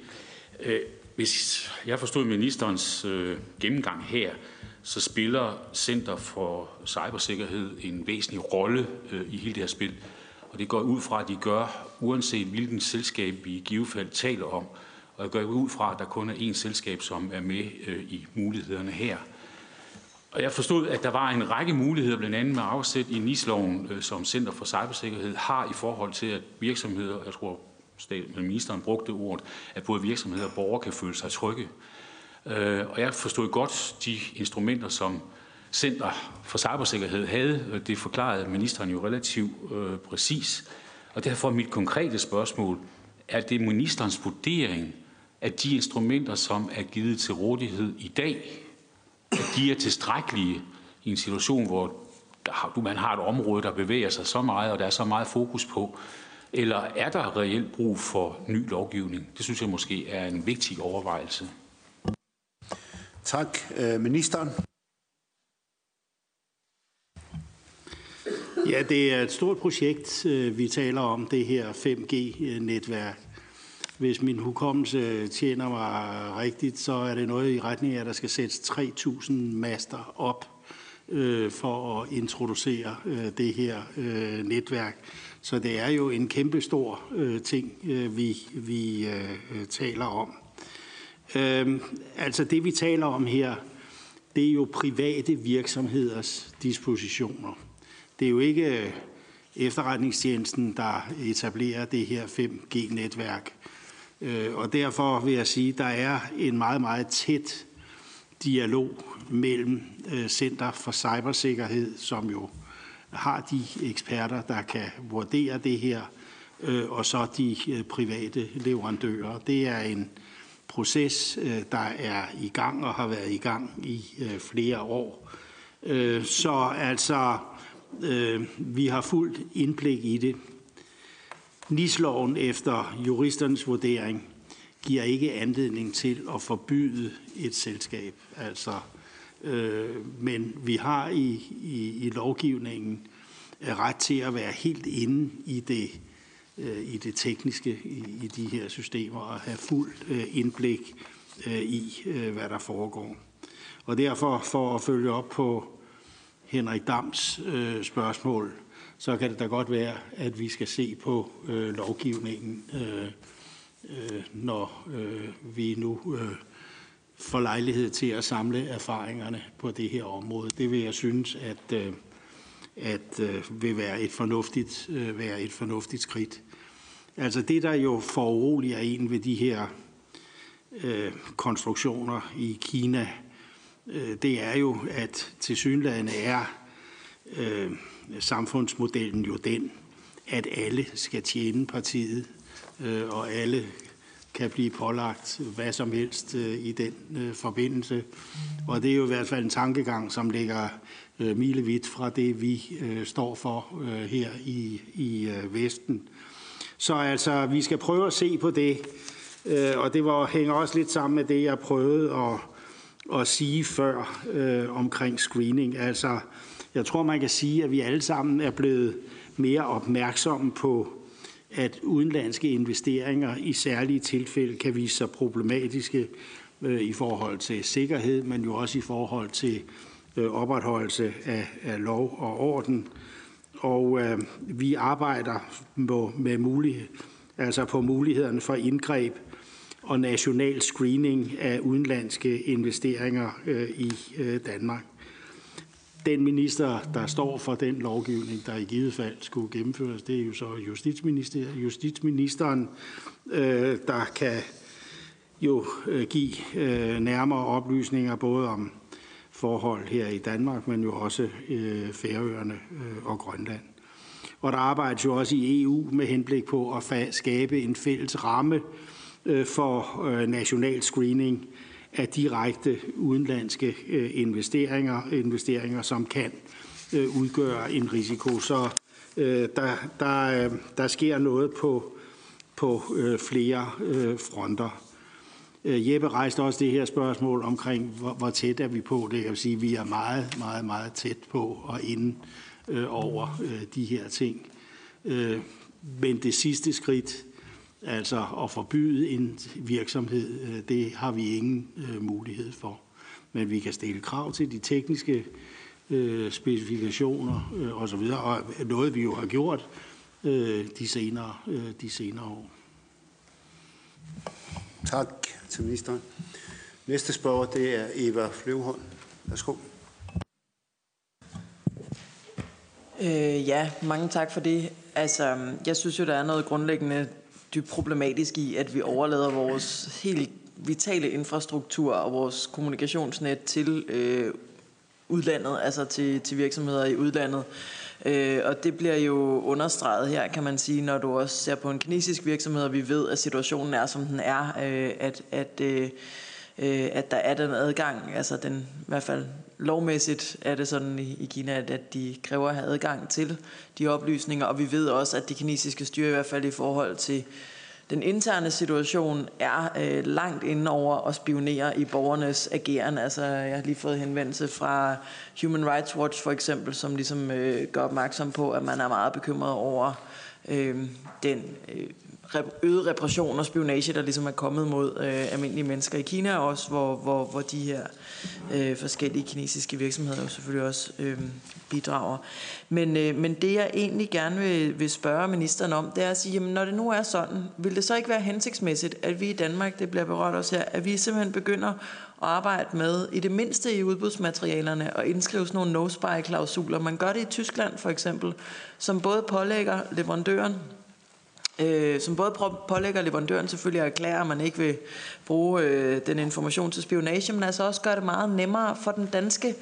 [SPEAKER 6] Øh, hvis jeg forstod ministerens gennemgang her, så spiller Center for Cybersikkerhed en væsentlig rolle i hele det her spil. Og det går ud fra, at de gør, uanset hvilken selskab vi i givet taler om. Og jeg går ud fra, at der kun er én selskab, som er med øh, i mulighederne her. Og jeg forstod, at der var en række muligheder, blandt andet med afsæt i NIS-loven, øh, som Center for Cybersikkerhed har i forhold til, at virksomheder, jeg tror, ministeren brugte ordet, at både virksomheder og borgere kan føle sig trygge. Øh, og jeg forstod godt de instrumenter, som Center for Cybersikkerhed havde. Det forklarede ministeren jo relativt øh, præcis. Og derfor mit konkrete spørgsmål, er det ministerens vurdering, at de instrumenter, som er givet til rådighed i dag, at de er tilstrækkelige i en situation, hvor man har et område, der bevæger sig så meget, og der er så meget fokus på, eller er der reelt brug for ny lovgivning? Det synes jeg måske er en vigtig overvejelse.
[SPEAKER 2] Tak. Øh, ministeren.
[SPEAKER 4] Ja, det er et stort projekt, øh, vi taler om, det her 5G-netværk. Hvis min hukommelse tjener mig rigtigt, så er det noget i retning af, at der skal sættes 3.000 master op øh, for at introducere øh, det her øh, netværk. Så det er jo en kæmpe stor øh, ting, øh, vi, vi øh, taler om. Øh, altså det, vi taler om her, det er jo private virksomheders dispositioner. Det er jo ikke øh, efterretningstjenesten, der etablerer det her 5G-netværk. Øh, og derfor vil jeg sige, at der er en meget, meget tæt dialog mellem øh, Center for Cybersikkerhed, som jo har de eksperter, der kan vurdere det her, og så de private leverandører. Det er en proces, der er i gang og har været i gang i flere år. Så altså, Øh, vi har fuldt indblik i det. Nisloven efter juristernes vurdering giver ikke anledning til at forbyde et selskab. Altså, øh, men vi har i, i, i lovgivningen ret til at være helt inde i det, øh, i det tekniske i, i de her systemer og have fuld øh, indblik øh, i, øh, hvad der foregår. Og derfor for at følge op på Henrik Dams øh, spørgsmål, så kan det da godt være, at vi skal se på øh, lovgivningen, øh, øh, når øh, vi nu øh, får lejlighed til at samle erfaringerne på det her område. Det vil jeg synes, at, øh, at øh, vil være et fornuftigt, øh, være et fornuftigt skridt. Altså det, der jo foruroliger en ved de her øh, konstruktioner i Kina, Øh, Øh, det er jo, at til synlædende er øh, samfundsmodellen jo den, at alle skal tjene partiet, øh, og alle kan blive pålagt hvad som helst øh, i den øh, forbindelse. Og det er jo i hvert fald en tankegang, som ligger øh, milevidt fra det, vi øh, står for øh, her i, i øh, Vesten. Så altså, vi skal prøve at se på det, øh, og det var, hænger også lidt sammen med det, jeg prøvede at at sige før øh, omkring screening. Altså, jeg tror, man kan sige, at vi alle sammen er blevet mere opmærksomme på, at udenlandske investeringer i særlige tilfælde kan vise sig problematiske øh, i forhold til sikkerhed, men jo også i forhold til øh, opretholdelse af, af lov og orden. Og øh, vi arbejder med, med mulighed, altså på mulighederne for indgreb og national screening af udenlandske investeringer øh, i øh, Danmark. Den minister, der står for den lovgivning, der i givet fald skulle gennemføres, det er jo så justitsminister, justitsministeren, øh, der kan jo give nærmere oplysninger både om forhold her i Danmark, men jo også Færøerne og Grønland. Og der arbejdes jo også i EU med henblik på at skabe en fælles ramme Øh, Øh, for øh, national screening af direkte udenlandske øh, investeringer, investeringer som kan udgøre en risiko. Så der, der, der sker noget på, på flere fronter. Jeppe rejste også det her spørgsmål omkring, hvor, hvor tæt er vi på. Det Jeg kan sige, at vi er meget, meget, meget tæt på og inde over de her ting. Men det sidste skridt, Altså at forbyde en virksomhed, øh, det har vi ingen øh, mulighed for. Men vi kan stille krav til de tekniske øh, specifikationer osv., og noget vi jo har gjort de, senere, de senere år.
[SPEAKER 2] Tak til ministeren. Næste spørger, det er Eva Fløvholm. Værsgo.
[SPEAKER 7] Øh, ja, mange tak for det. Altså, jeg synes jo, der er noget grundlæggende dybt problematisk i, at vi overlader vores helt vitale infrastruktur og vores kommunikationsnet til øh, udlandet, altså til, til virksomheder i udlandet. Øh, og det bliver jo understreget her, kan man sige, når du også ser på en kinesisk virksomhed, og vi ved, at situationen er, som den er, øh, at, at, øh, øh at der er den adgang, altså den, i hvert fald lovmæssigt er det sådan i, i Kina, at, at de kræver at have adgang til de oplysninger, og vi ved også, at de kinesiske styre i hvert fald i forhold til den interne situation er øh, langt inde over at spionere i borgernes ageren. Altså, jeg har lige fået henvendelse fra Human Rights Watch for eksempel, som ligesom øh, gør opmærksom på, at man er meget bekymret over øh, den øh, øget repression og spionage, der ligesom er kommet mod øh, almindelige mennesker i Kina også, hvor, hvor, hvor de her øh, forskellige kinesiske virksomheder jo selvfølgelig også øh, bidrager. Men, øh, men det jeg egentlig gerne vil, vil spørge ministeren om, det er at sige, jamen, når det nu er sådan, vil det så ikke være hensigtsmæssigt, at vi i Danmark, det bliver berørt også her, at vi simpelthen begynder at arbejde med, i det mindste i udbudsmaterialerne, og indskrive sådan nogle no-spy-klausuler. Man gør det i Tyskland for eksempel, som både pålægger leverandøren øh, som både pålægger leverandøren selvfølgelig at erklære, at man ikke vil bruge øh, den information til spionage, men altså også gør det meget nemmere for den danske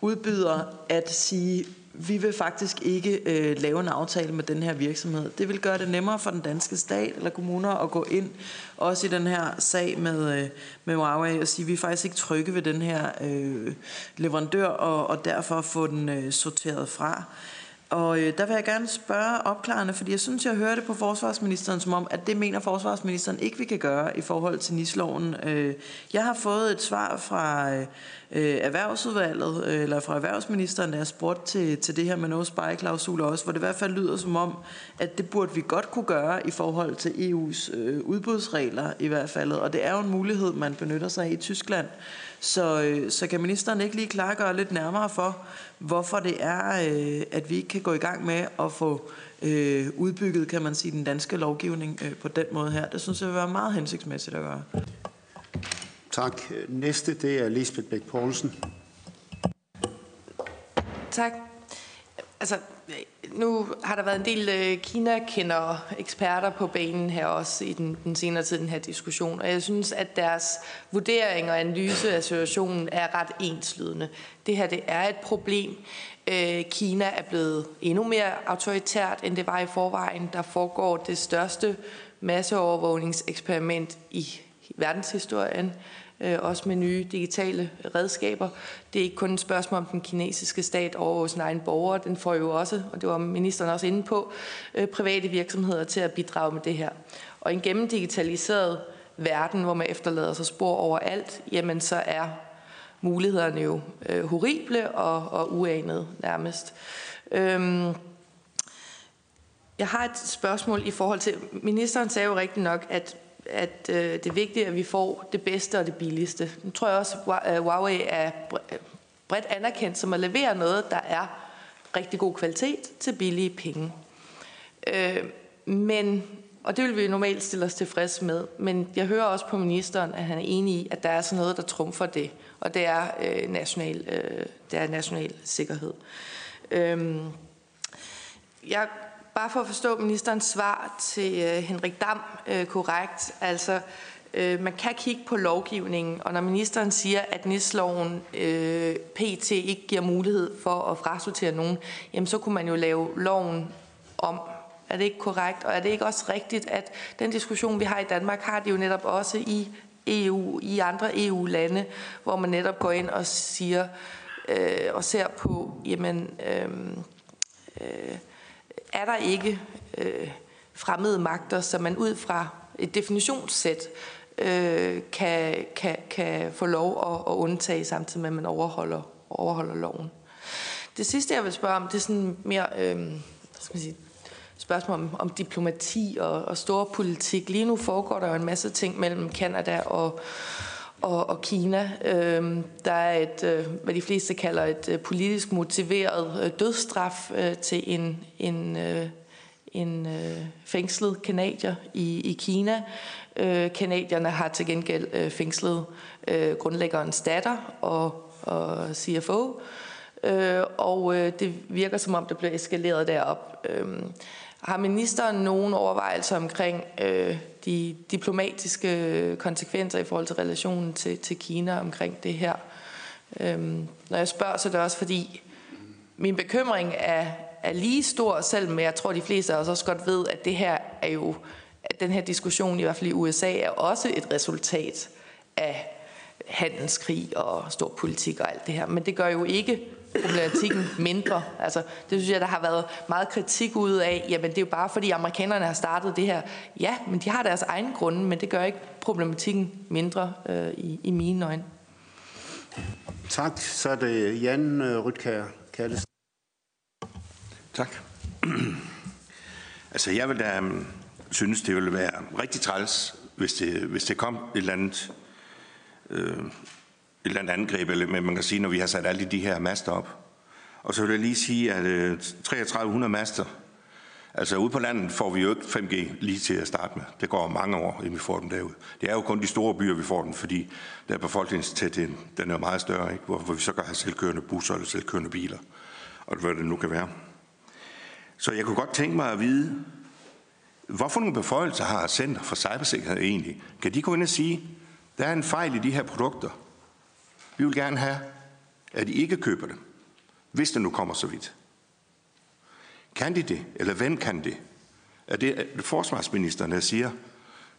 [SPEAKER 7] udbyder at sige, vi vil faktisk ikke øh, lave en aftale med den her virksomhed. Det vil gøre det nemmere for den danske stat eller kommuner at gå ind, også i den her sag med, øh, med Huawei, og sige, vi er faktisk ikke trygge ved den her øh, leverandør, og, og derfor få den øh, sorteret fra. Og øh, der vil jeg gerne spørge opklarende, fordi jeg synes, jeg hørte på forsvarsministeren som om, at det mener forsvarsministeren ikke, vi kan gøre i forhold til NIS-loven. Øh, jeg har fået et svar fra øh, øh erhvervsudvalget, øh, eller fra erhvervsministeren, der er spurgt til, til det her med no spy klausuler også, hvor det i hvert fald lyder som om, at det burde vi godt kunne gøre i forhold til EU's øh, udbudsregler i hvert fald. Og det er jo en mulighed, man benytter sig af i Tyskland. Så, øh, så kan ministeren ikke lige klargøre lidt nærmere for, hvorfor det er, øh, at vi ikke kan gå i gang med at få øh, udbygget, kan man sige, den danske lovgivning øh, på den måde her. Det synes jeg vil være meget hensigtsmæssigt at gøre.
[SPEAKER 2] Tak. Næste, det er Lisbeth Bæk Poulsen.
[SPEAKER 3] Tak. Altså, nu har der været en del øh, Kina-kender eksperter på banen her også i den, den senere tid, den her diskussion, og jeg synes, at deres vurdering og analyse af situationen er ret enslydende. Det her det er et problem. Øh, Kina er blevet endnu mere autoritært, end det var i forvejen. Der foregår det største masseovervågningseksperiment i verdenshistorien Øh, også med nye digitale redskaber. Det er ikke kun et spørgsmål om den kinesiske stat over sin egen borgere, den får jo også, og det var ministeren også inde på, øh, private virksomheder til at bidrage med det her. Og i en gennemdigitaliseret verden, hvor man efterlader sig spor overalt, jamen så er mulighederne jo øh, horrible og, og uanede nærmest. Øhm, jeg har et spørgsmål i forhold til, ministeren sagde jo rigtig nok, at at øh, det er vigtigt, at vi får det bedste og det billigste. Nu tror jeg også, at øh, Huawei er øh, bredt anerkendt som at levere noget, der er rigtig god kvalitet til billige penge. Øh, men, og det vil vi normalt stille os tilfreds med, men jeg hører også på ministeren, at han er enig i, at der er sådan noget, der trumfer det, og det er, øh, national, øh, det er national sikkerhed. Øh, jeg Bare for at forstå ministerens svar til øh, Henrik Dam øh, korrekt, altså øh, man kan kigge på lovgivningen, og når ministeren siger, at NIS-loven øh, PT ikke giver mulighed for at frasortere nogen, jamen så kunne man jo lave loven om. Er det ikke korrekt? Og er det ikke også rigtigt, at den diskussion, vi har i Danmark, har det jo netop også i EU, i andre EU-lande, hvor man netop går ind og siger øh, og ser på, jamen, øh, øh, er der ikke øh, fremmede magter, som man ud fra et definitionssæt øh, kan, kan, kan få lov at, at undtage, samtidig med, at man overholder, overholder loven. Det sidste, jeg vil spørge om, det er sådan mere øh, skal man sige, spørgsmål om, om diplomati og, og store politik. Lige nu foregår der jo en masse ting mellem Kanada og, og, og Kina. Øhm, der er et, øh, hvad de fleste kalder et øh, politisk motiveret øh, dødsstraf øh, til en, en, øh, en øh, fængslet kanadier i, i Kina. Øh, kanadierne har til gengæld øh, fængslet øh, grundlæggerens datter og, og CFO. øh, og øh, det virker som om, det bliver eskaleret derop. Øh, har ministeren nogen overvejelser omkring øh, de diplomatiske konsekvenser i forhold til relationen til, til Kina omkring det her? Øhm, når jeg spørger, så er det også fordi, min bekymring er, er lige stor, selvom jeg tror, de fleste af os også godt ved, at det her er jo, at den her diskussion, i hvert fald i USA, er også et resultat af handelskrig og stor politik og alt det her. Men det gør jo ikke problematikken mindre. Altså, det synes jeg, der har været meget kritik ud af. Jamen, det er jo bare fordi amerikanerne har startet det her. Ja, men de har deres egen grunde, men det gør ikke problematikken mindre øh, i, i mine øjne.
[SPEAKER 2] Tak. Så er det Jan øh, Rytkær Kalles.
[SPEAKER 1] Tak. altså, jeg vil da um, synes, det ville være rigtig træls, hvis det, hvis det kom et eller andet øh, et eller andet angreb, eller men man kan sige, når vi har sat alle de her master op. Og så vil jeg lige sige, at øh, 3300 master, altså ude på landet får vi jo ikke 5G lige til at starte med. Det går mange år, inden vi får dem derud. Det er jo kun de store byer, vi får den, fordi der er befolkningstætheden, den er meget større, ikke? Hvor, hvor vi så kan have selvkørende busser eller selvkørende biler, og hvad det nu kan være. Så jeg kunne godt tænke mig at vide, hvorfor nogle beføjelser har Center for Cybersikkerhed egentlig? Kan de gå ind og sige, der er en fejl i de her produkter. Vi vil gerne have, at I ikke køber dem, hvis det nu kommer så vidt. Kan de det, eller hvem kan det? Er det forsvarsministeren, der siger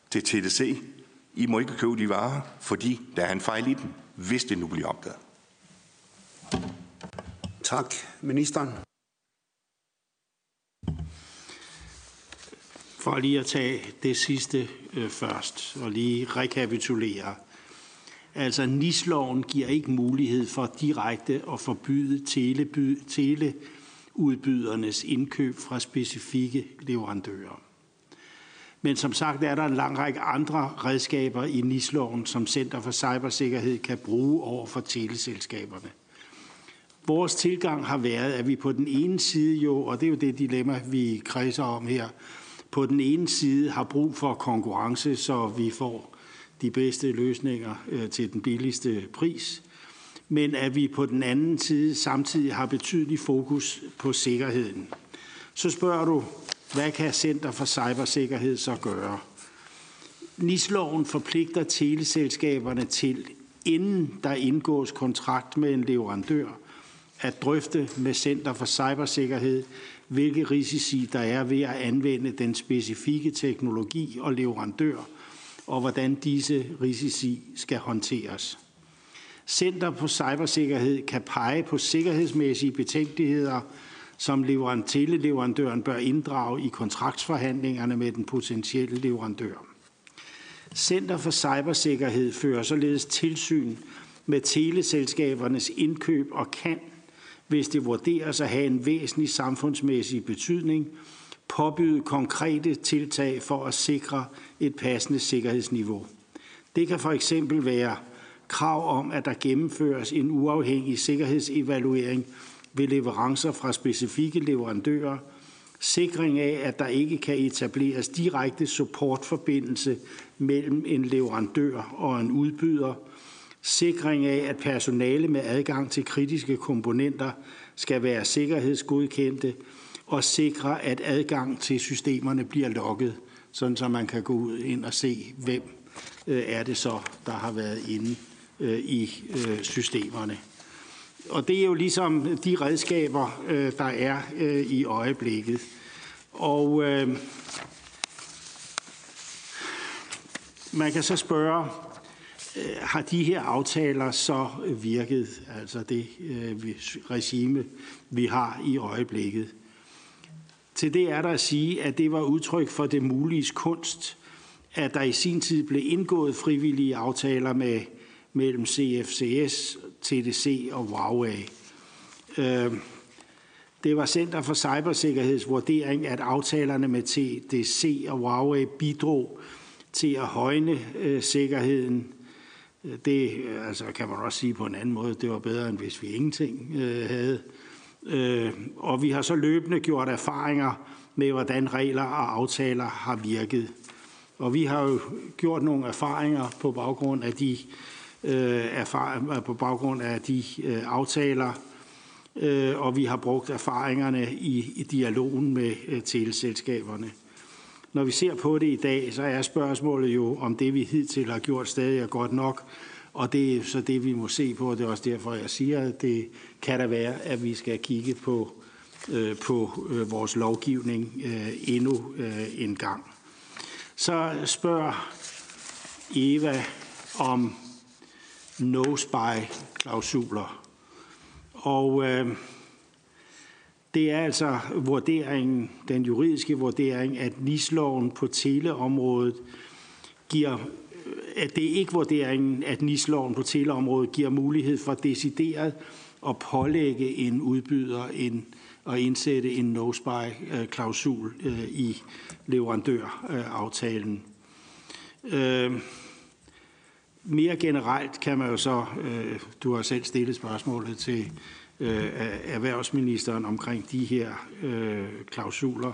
[SPEAKER 1] til TDC, I må ikke købe de varer, fordi der er en fejl i dem, hvis det nu bliver opdaget?
[SPEAKER 2] Tak. Ministeren.
[SPEAKER 4] For lige at tage det sidste øh, først, og lige rekapitulere. Altså, NIS-loven giver ikke mulighed for direkte at forbyde teleby, teleudbydernes indkøb fra specifikke leverandører. Men som sagt er der en lang række andre redskaber i NIS-loven, som Center for Cybersikkerhed kan bruge over for teleselskaberne. Vores tilgang har været, at vi på den ene side jo, og det er jo det dilemma, vi kredser om her, på den ene side har brug for konkurrence, så vi får de bedste løsninger øh, til den billigste pris, men at vi på den anden side samtidig har betydelig fokus på sikkerheden. Så spørger du, hvad kan Center for Cybersikkerhed så gøre? NIS-loven forpligter teleselskaberne til, inden der indgås kontrakt med en leverandør, at drøfte med Center for Cybersikkerhed, hvilke risici der er ved at anvende den specifikke teknologi og leverandør, og hvordan disse risici skal håndteres. Center på Cybersikkerhed kan pege på sikkerhedsmæssige betænkeligheder, som teleleverandøren bør inddrage i kontraktsforhandlingerne med den potentielle leverandør. Center for Cybersikkerhed fører således tilsyn med teleselskabernes indkøb og kan hvis det vurderes at have en væsentlig samfundsmæssig betydning, påbyde konkrete tiltag for at sikre et passende sikkerhedsniveau. Det kan for eksempel være krav om, at der gennemføres en uafhængig sikkerhedsevaluering ved leverancer fra specifikke leverandører, sikring af, at der ikke kan etableres direkte supportforbindelse mellem en leverandør og en udbyder – sikring af, at personale med adgang til kritiske komponenter skal være sikkerhedsgodkendte, og sikre, at adgang til systemerne bliver lukket, sådan så man kan gå ud ind og se, hvem øh, er det så, der har været inde øh, i øh, systemerne. Og det er jo ligesom de redskaber, der er i øjeblikket. Og man kan så spørge, har de her aftaler så virket, altså det øh, regime, vi har i øjeblikket? Til det er der at sige, at det var udtryk for det mulige kunst, at der i sin tid blev indgået frivillige aftaler med, mellem CFCS, TDC og Huawei. Øh, det var Center for Cybersikkerheds vurdering, at aftalerne med TDC og Huawei bidrog til at højne øh, sikkerheden øh, det altså, kan man også sige på en anden måde, det var bedre, end hvis vi ingenting øh, havde. Øh, og vi har så løbende gjort erfaringer med, hvordan regler og aftaler har virket. Og vi har jo gjort nogle erfaringer på baggrund af de, øh, erfaringer, på baggrund af de øh, aftaler, øh, og vi har brugt erfaringerne i, i dialogen med øh, teleselskaberne. Når vi ser på det i dag, så er spørgsmålet jo, om det vi hidtil har gjort stadig er godt nok, og det er så det, vi må se på, og det er også derfor, jeg siger, at det kan da være, at vi skal kigge på, øh, på øh, vores lovgivning øh, endnu øh, en gang. Så spørger Eva om no-spy-klausuler. Og øh, det er altså vurderingen, den juridiske vurdering, at NIS-loven på teleområdet giver at det ikke vurderingen, at NIS-loven på teleområdet giver mulighed for decideret at pålægge en udbyder en, at indsætte en no-spy-klausul øh, i leverandøraftalen. Øh, mere generelt kan man jo så, øh, du har selv stillet spørgsmålet til erhvervsministeren omkring de her klausuler.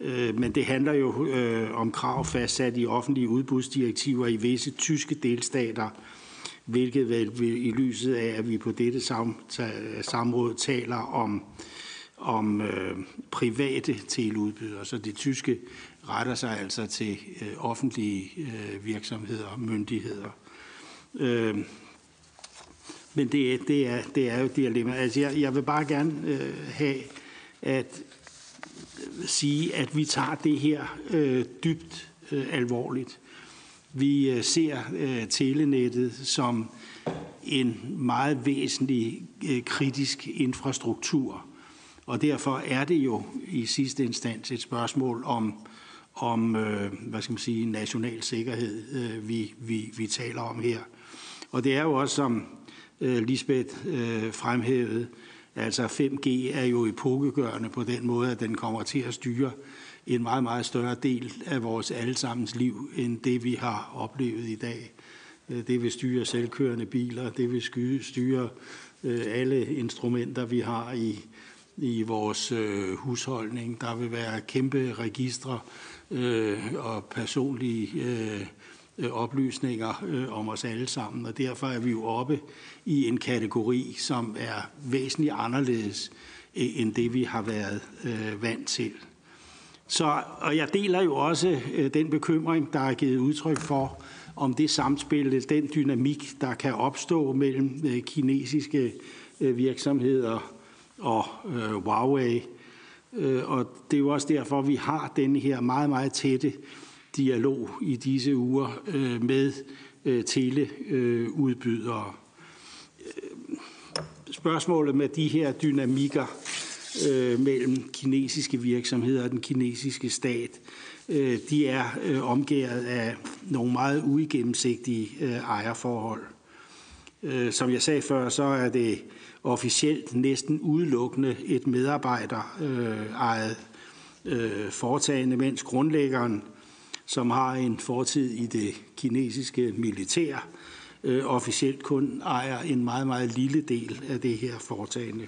[SPEAKER 4] Øh, men det handler jo øh, om krav fastsat i offentlige udbudsdirektiver i visse tyske delstater, hvilket vel i lyset af, at vi på dette samråd taler om om øh, private teleudbydere. Så det tyske retter sig altså til øh, offentlige øh, virksomheder og myndigheder. Øh, men det, det, er, det er jo dilemma. Altså jeg, jeg vil bare gerne øh, have at sige, at vi tager det her øh, dybt øh, alvorligt. Vi øh, ser øh, telenettet som en meget væsentlig øh, kritisk infrastruktur og derfor er det jo i sidste instans et spørgsmål om, om øh, hvad skal man sige, national sikkerhed, øh, vi, vi, vi taler om her. Og det er jo også, som øh, Lisbeth øh, fremhævede, altså 5G er jo epokegørende på den måde, at den kommer til at styre en meget, meget større del af vores allesammens liv, end det vi har oplevet i dag. Det vil styre selvkørende biler, det vil styre øh, alle instrumenter, vi har i i vores øh, husholdning. Der vil være kæmpe registre øh, og personlige øh, Øh, oplysninger øh, om os alle sammen, og derfor er vi jo oppe i en kategori, som er væsentligt anderledes øh, end det, vi har været vant til. Så, og jeg deler jo også den bekymring, der er givet udtryk for, om det samspil, den dynamik, der kan opstå mellem kinesiske virksomheder og Huawei. Og det er jo også derfor, vi har den her meget, meget tætte dialog i disse uger øh, med øh, teleudbydere. Øh, spørgsmålet med de her dynamikker mellem kinesiske virksomheder og den kinesiske stat, de er omgæret af nogle meget uigennemsigtige ejerforhold. Som jeg sagde før, så er det officielt næsten udelukkende et medarbejderejet øh, foretagende, mens grundlæggeren, som har en fortid i det kinesiske militær, øh, officielt kun ejer en meget, meget lille del af det her foretagende.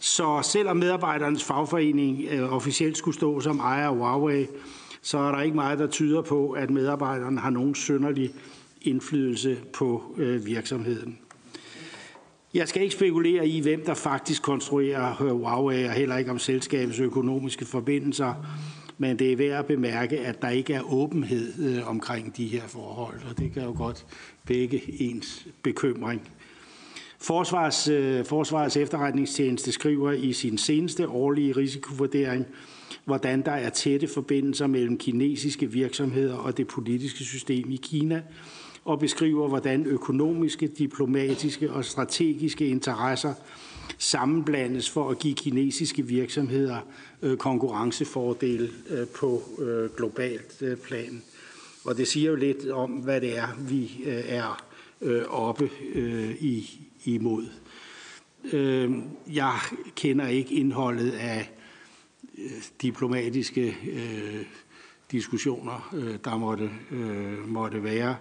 [SPEAKER 4] Så selvom medarbejdernes fagforening øh, officielt skulle stå som ejer af Huawei, så er der ikke meget, der tyder på, at medarbejderne har nogen synderlig indflydelse på øh, virksomheden. Jeg skal ikke spekulere i, hvem der faktisk konstruerer Huawei, og heller ikke om selskabets økonomiske forbindelser, men det er værd at bemærke, at der ikke er åbenhed øh, omkring de her forhold, og det kan jo godt vække ens bekymring. Forsvars, Forsvars Forsvarets efterretningstjeneste skriver i sin seneste årlige risikovurdering, hvordan der er tætte forbindelser mellem kinesiske virksomheder og det politiske system i Kina, og beskriver, hvordan økonomiske, diplomatiske og strategiske interesser sammenblandes for at give kinesiske virksomheder øh, konkurrencefordele øh, på øh, globalt øh, plan. Og det siger jo lidt om, hvad det er, vi øh, er øh, oppe i, imod. Jeg kender ikke indholdet af diplomatiske diskussioner, der måtte, måtte være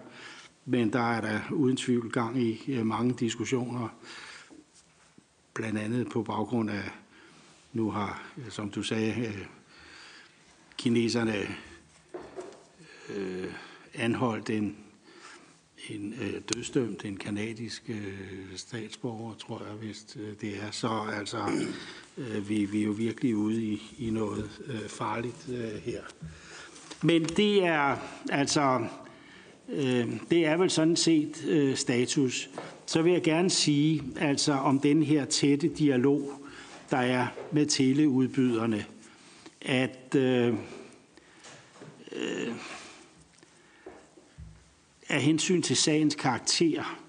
[SPEAKER 4] men der er der uden tvivl gang i øh, mange diskussioner, blandt andet på baggrund af, nu har, som du sagde, øh, kineserne øh, anholdt en, en øh, dødsdømt, en kanadisk øh, statsborger, tror jeg vist øh, det er. Så altså, øh, vi, vi er jo virkelig ude i, i noget øh, farligt øh, her. Men det er altså, øh, det er vel sådan set øh, status. Så vil jeg gerne sige, altså om den her tætte dialog, der er med teleudbyderne, at øh, øh, af hensyn til sagens karakter,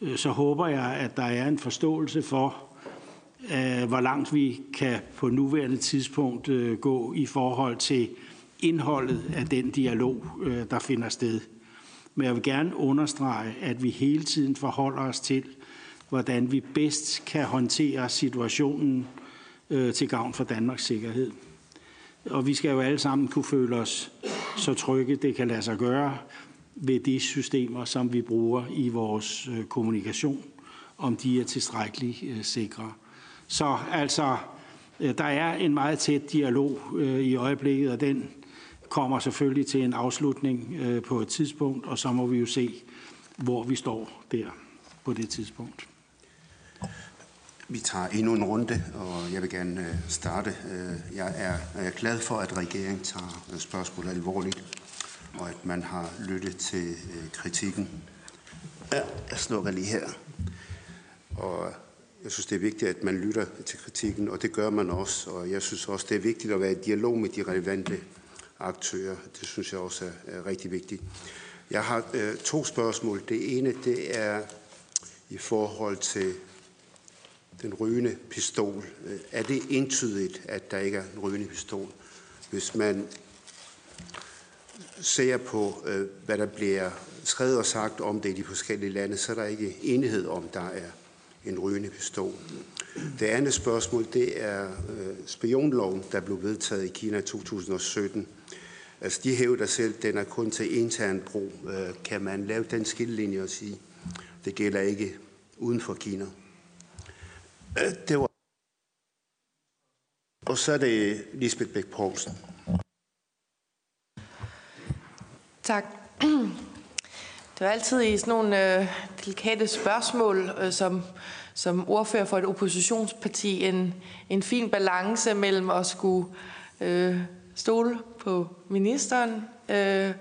[SPEAKER 4] øh, så håber jeg, at der er en forståelse for, øh, hvor langt vi kan på nuværende tidspunkt øh, gå i forhold til indholdet af den dialog, øh, der finder sted. Men jeg vil gerne understrege, at vi hele tiden forholder os til, hvordan vi bedst kan håndtere situationen øh, til gavn for Danmarks sikkerhed. Og vi skal jo alle sammen kunne føle os så trygge, det kan lade sig gøre ved de systemer, som vi bruger i vores øh, kommunikation, om de er tilstrækkeligt øh, sikre. Så altså, øh, der er en meget tæt dialog øh, i øjeblikket, og den kommer selvfølgelig til en afslutning øh, på et tidspunkt, og så må vi jo se, hvor vi står der på det tidspunkt.
[SPEAKER 2] Vi tager endnu en runde, og jeg vil gerne øh, starte. Øh, jeg er, glad for, at regeringen tager spørgsmålet alvorligt og at man har lyttet til kritikken. Ja, jeg slukker lige her. Og jeg synes, det er vigtigt, at man lytter til kritikken, og det gør man også. Og jeg synes også, det er vigtigt at være i dialog med de relevante aktører. Det synes jeg også er, rigtig vigtigt. Jeg har øh, to spørgsmål. Det ene, det er i forhold til den rygende pistol. Øh, er det entydigt, at der ikke er en rygende pistol? Hvis man ser på, øh, hvad der bliver skrevet og sagt om det i de forskellige lande, så er der ikke enighed om, der er en rygende pistol. Det andet spørgsmål, det er øh, spionloven, der blev vedtaget i Kina i 2017. Altså, de hævder selv, at den er kun til intern brug. Øh, kan man lave den skillelinje og sige, det gælder ikke uden for Kina? Det var og så er det Lisbeth Bæk Poulsen.
[SPEAKER 3] Tak. Det er altid i sådan nogle øh, delikate spørgsmål, øh, som, som ordfører for et oppositionsparti, en, en fin balance mellem at skulle øh, stole på ministeren, øh,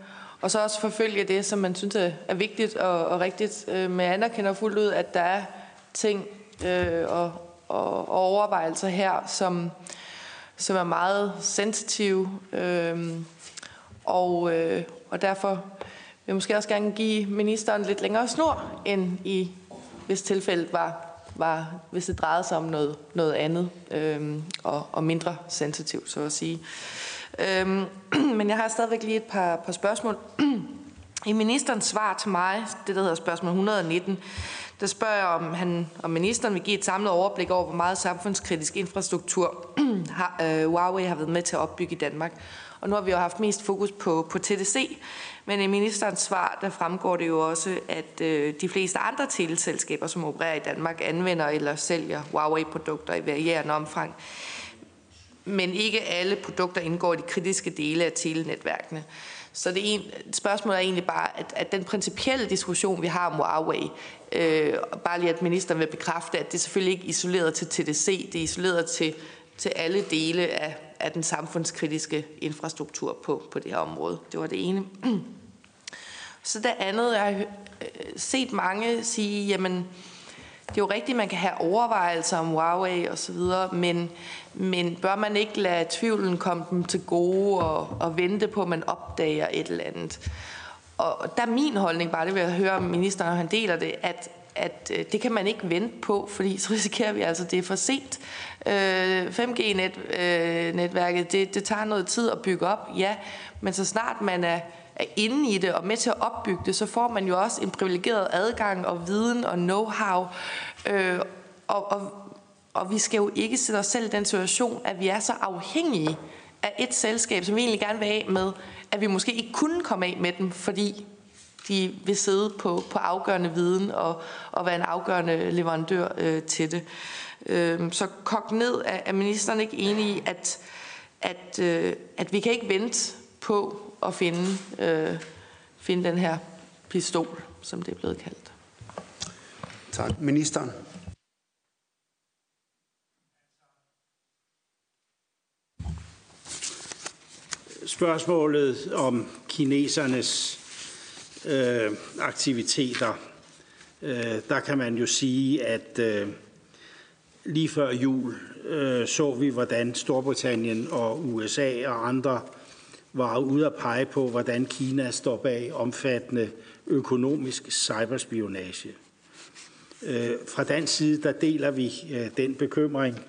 [SPEAKER 3] og så også forfølge det, som man synes er vigtigt og, og rigtigt. Øh, men jeg anerkender fuldt ud, at der er ting øh, og, og, og overvejelser her, som, som er meget sensitive. Øh, og, øh, og derfor vil måske også gerne give ministeren lidt længere snor, end i hvis tilfældet var, var hvis det drejede sig om noget, noget andet øhm, og, og mindre sensitivt, så at sige. Øhm, [CLEARS THROAT] men jeg har stadigvæk lige et par, par spørgsmål. [CLEARS THROAT] I ministerens svar til mig, det der hedder spørgsmål 119, der spørger jeg, om, han, om ministeren vil give et samlet overblik over, hvor meget samfundskritisk infrastruktur [CLEARS THROAT] har, øh, Huawei har været med til at opbygge i Danmark. Og nu har vi jo haft mest fokus på, på TDC, men i ministerens svar, der fremgår det jo også, at øh, de fleste andre teleselskaber, som opererer i Danmark, anvender eller sælger Huawei-produkter i varierende omfang. Men ikke alle produkter indgår i de kritiske dele af telenetværkene. Så det en, spørgsmålet er egentlig bare, at, at den principielle diskussion, vi har om Huawei, øh, bare lige at ministeren vil bekræfte, at det selvfølgelig ikke er isoleret til TDC, det er isoleret til, til alle dele af, af den samfundskritiske infrastruktur på, på det her område. Det var det ene. [CLEARS THROAT] Så det andet, jeg har øh, set mange sige, jamen, det er jo rigtigt, man kan have overvejelser om Huawei og så videre, men, men bør man ikke lade tvivlen komme dem til gode og, og vente på, at man opdager et eller andet? Og der er min holdning bare, det vil jeg høre om ministeren, han deler det, at, at øh, det kan man ikke vente på, fordi så risikerer vi altså, at det er for sent. 5G-netværket, øh, øh det, det tager noget tid at bygge op, ja, men så snart man er, er inde i det og med til at opbygge det, så får man jo også en privilegeret adgang og viden og know-how. Øh, og, og, og vi skal jo ikke sætte os selv i den situation, at vi er så afhængige af et selskab, som vi egentlig gerne vil af med, at vi måske ikke kunne komme af med dem, fordi de vil sidde på, på afgørende viden og, og være en afgørende leverandør øh, til det. Øh, så kogt ned, er, er ministeren ikke enig i, at, at, øh, at vi kan ikke vente på at finde, øh, finde den her pistol, som det er blevet kaldt.
[SPEAKER 2] Tak. Ministeren.
[SPEAKER 4] Spørgsmålet om kinesernes øh, aktiviteter, øh, der kan man jo sige, at øh, lige før jul øh, så vi, hvordan Storbritannien og USA og andre var ude at pege på, hvordan Kina står bag omfattende økonomisk cyberspionage. Øh, fra dansk side, der deler vi øh, den bekymring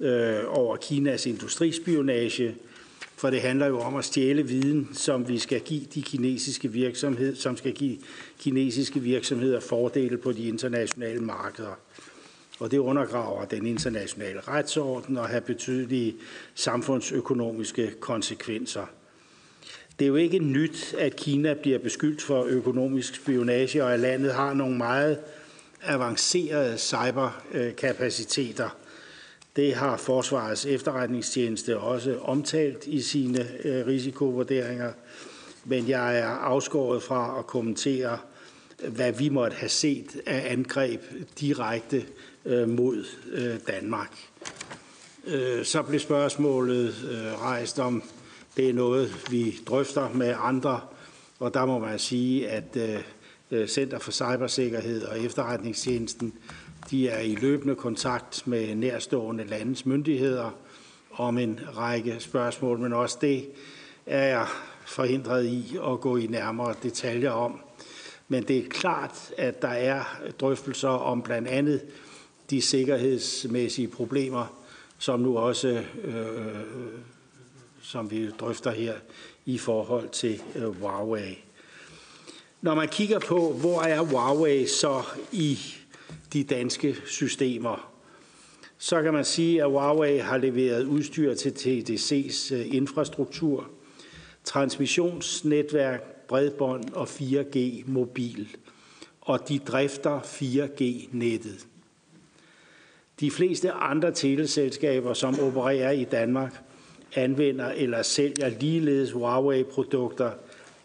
[SPEAKER 4] øh, over Kinas industrispionage, for det handler jo om at stjæle viden, som vi skal give de kinesiske virksomheder, som skal give kinesiske virksomheder fordele på de internationale markeder. Og det undergraver den internationale retsorden og har betydelige samfundsøkonomiske konsekvenser. Det er jo ikke nyt, at Kina bliver beskyldt for økonomisk spionage, og at landet har nogle meget avancerede cyberkapaciteter. Det har Forsvarets efterretningstjeneste også omtalt i sine øh, risikovurderinger, men jeg er afskåret fra at kommentere, hvad vi måtte have set af angreb direkte øh, mod øh, Danmark. Så blev spørgsmålet rejst om, det er noget, vi drøfter med andre, og der må man sige, at Center for Cybersikkerhed og Efterretningstjenesten de er i løbende kontakt med nærstående landets myndigheder om en række spørgsmål, men også det er jeg forhindret i at gå i nærmere detaljer om. Men det er klart, at der er drøftelser om blandt andet de sikkerhedsmæssige problemer, som nu også, øh, som vi drøfter her, i forhold til øh, Huawei. Når man kigger på, hvor er Huawei så i de danske systemer, så kan man sige, at Huawei har leveret udstyr til TDC's øh, infrastruktur, transmissionsnetværk, bredbånd og 4G mobil, og de drifter 4G-nettet. De fleste andre teleselskaber, som opererer i Danmark, anvender eller sælger ligeledes Huawei-produkter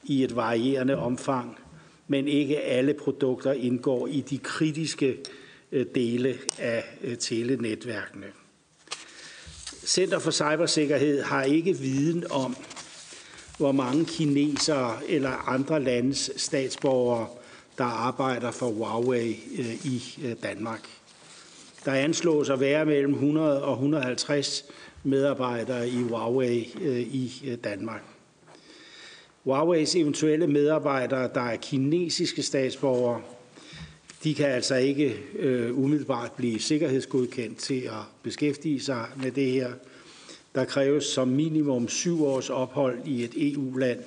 [SPEAKER 4] i et varierende omfang, men ikke alle produkter indgår i de kritiske øh, dele af øh, telenetværkene. Center for Cybersikkerhed har ikke viden om, hvor mange kinesere eller andre landes statsborgere, der arbejder for Huawei øh, i Danmark. Der anslås at være mellem 100 og 150 medarbejdere i Huawei i Danmark. Huawei's eventuelle medarbejdere, der er kinesiske statsborgere, de kan altså ikke øh, umiddelbart blive sikkerhedsgodkendt til at beskæftige sig med det her. Der kræves som minimum syv års ophold i et EU-land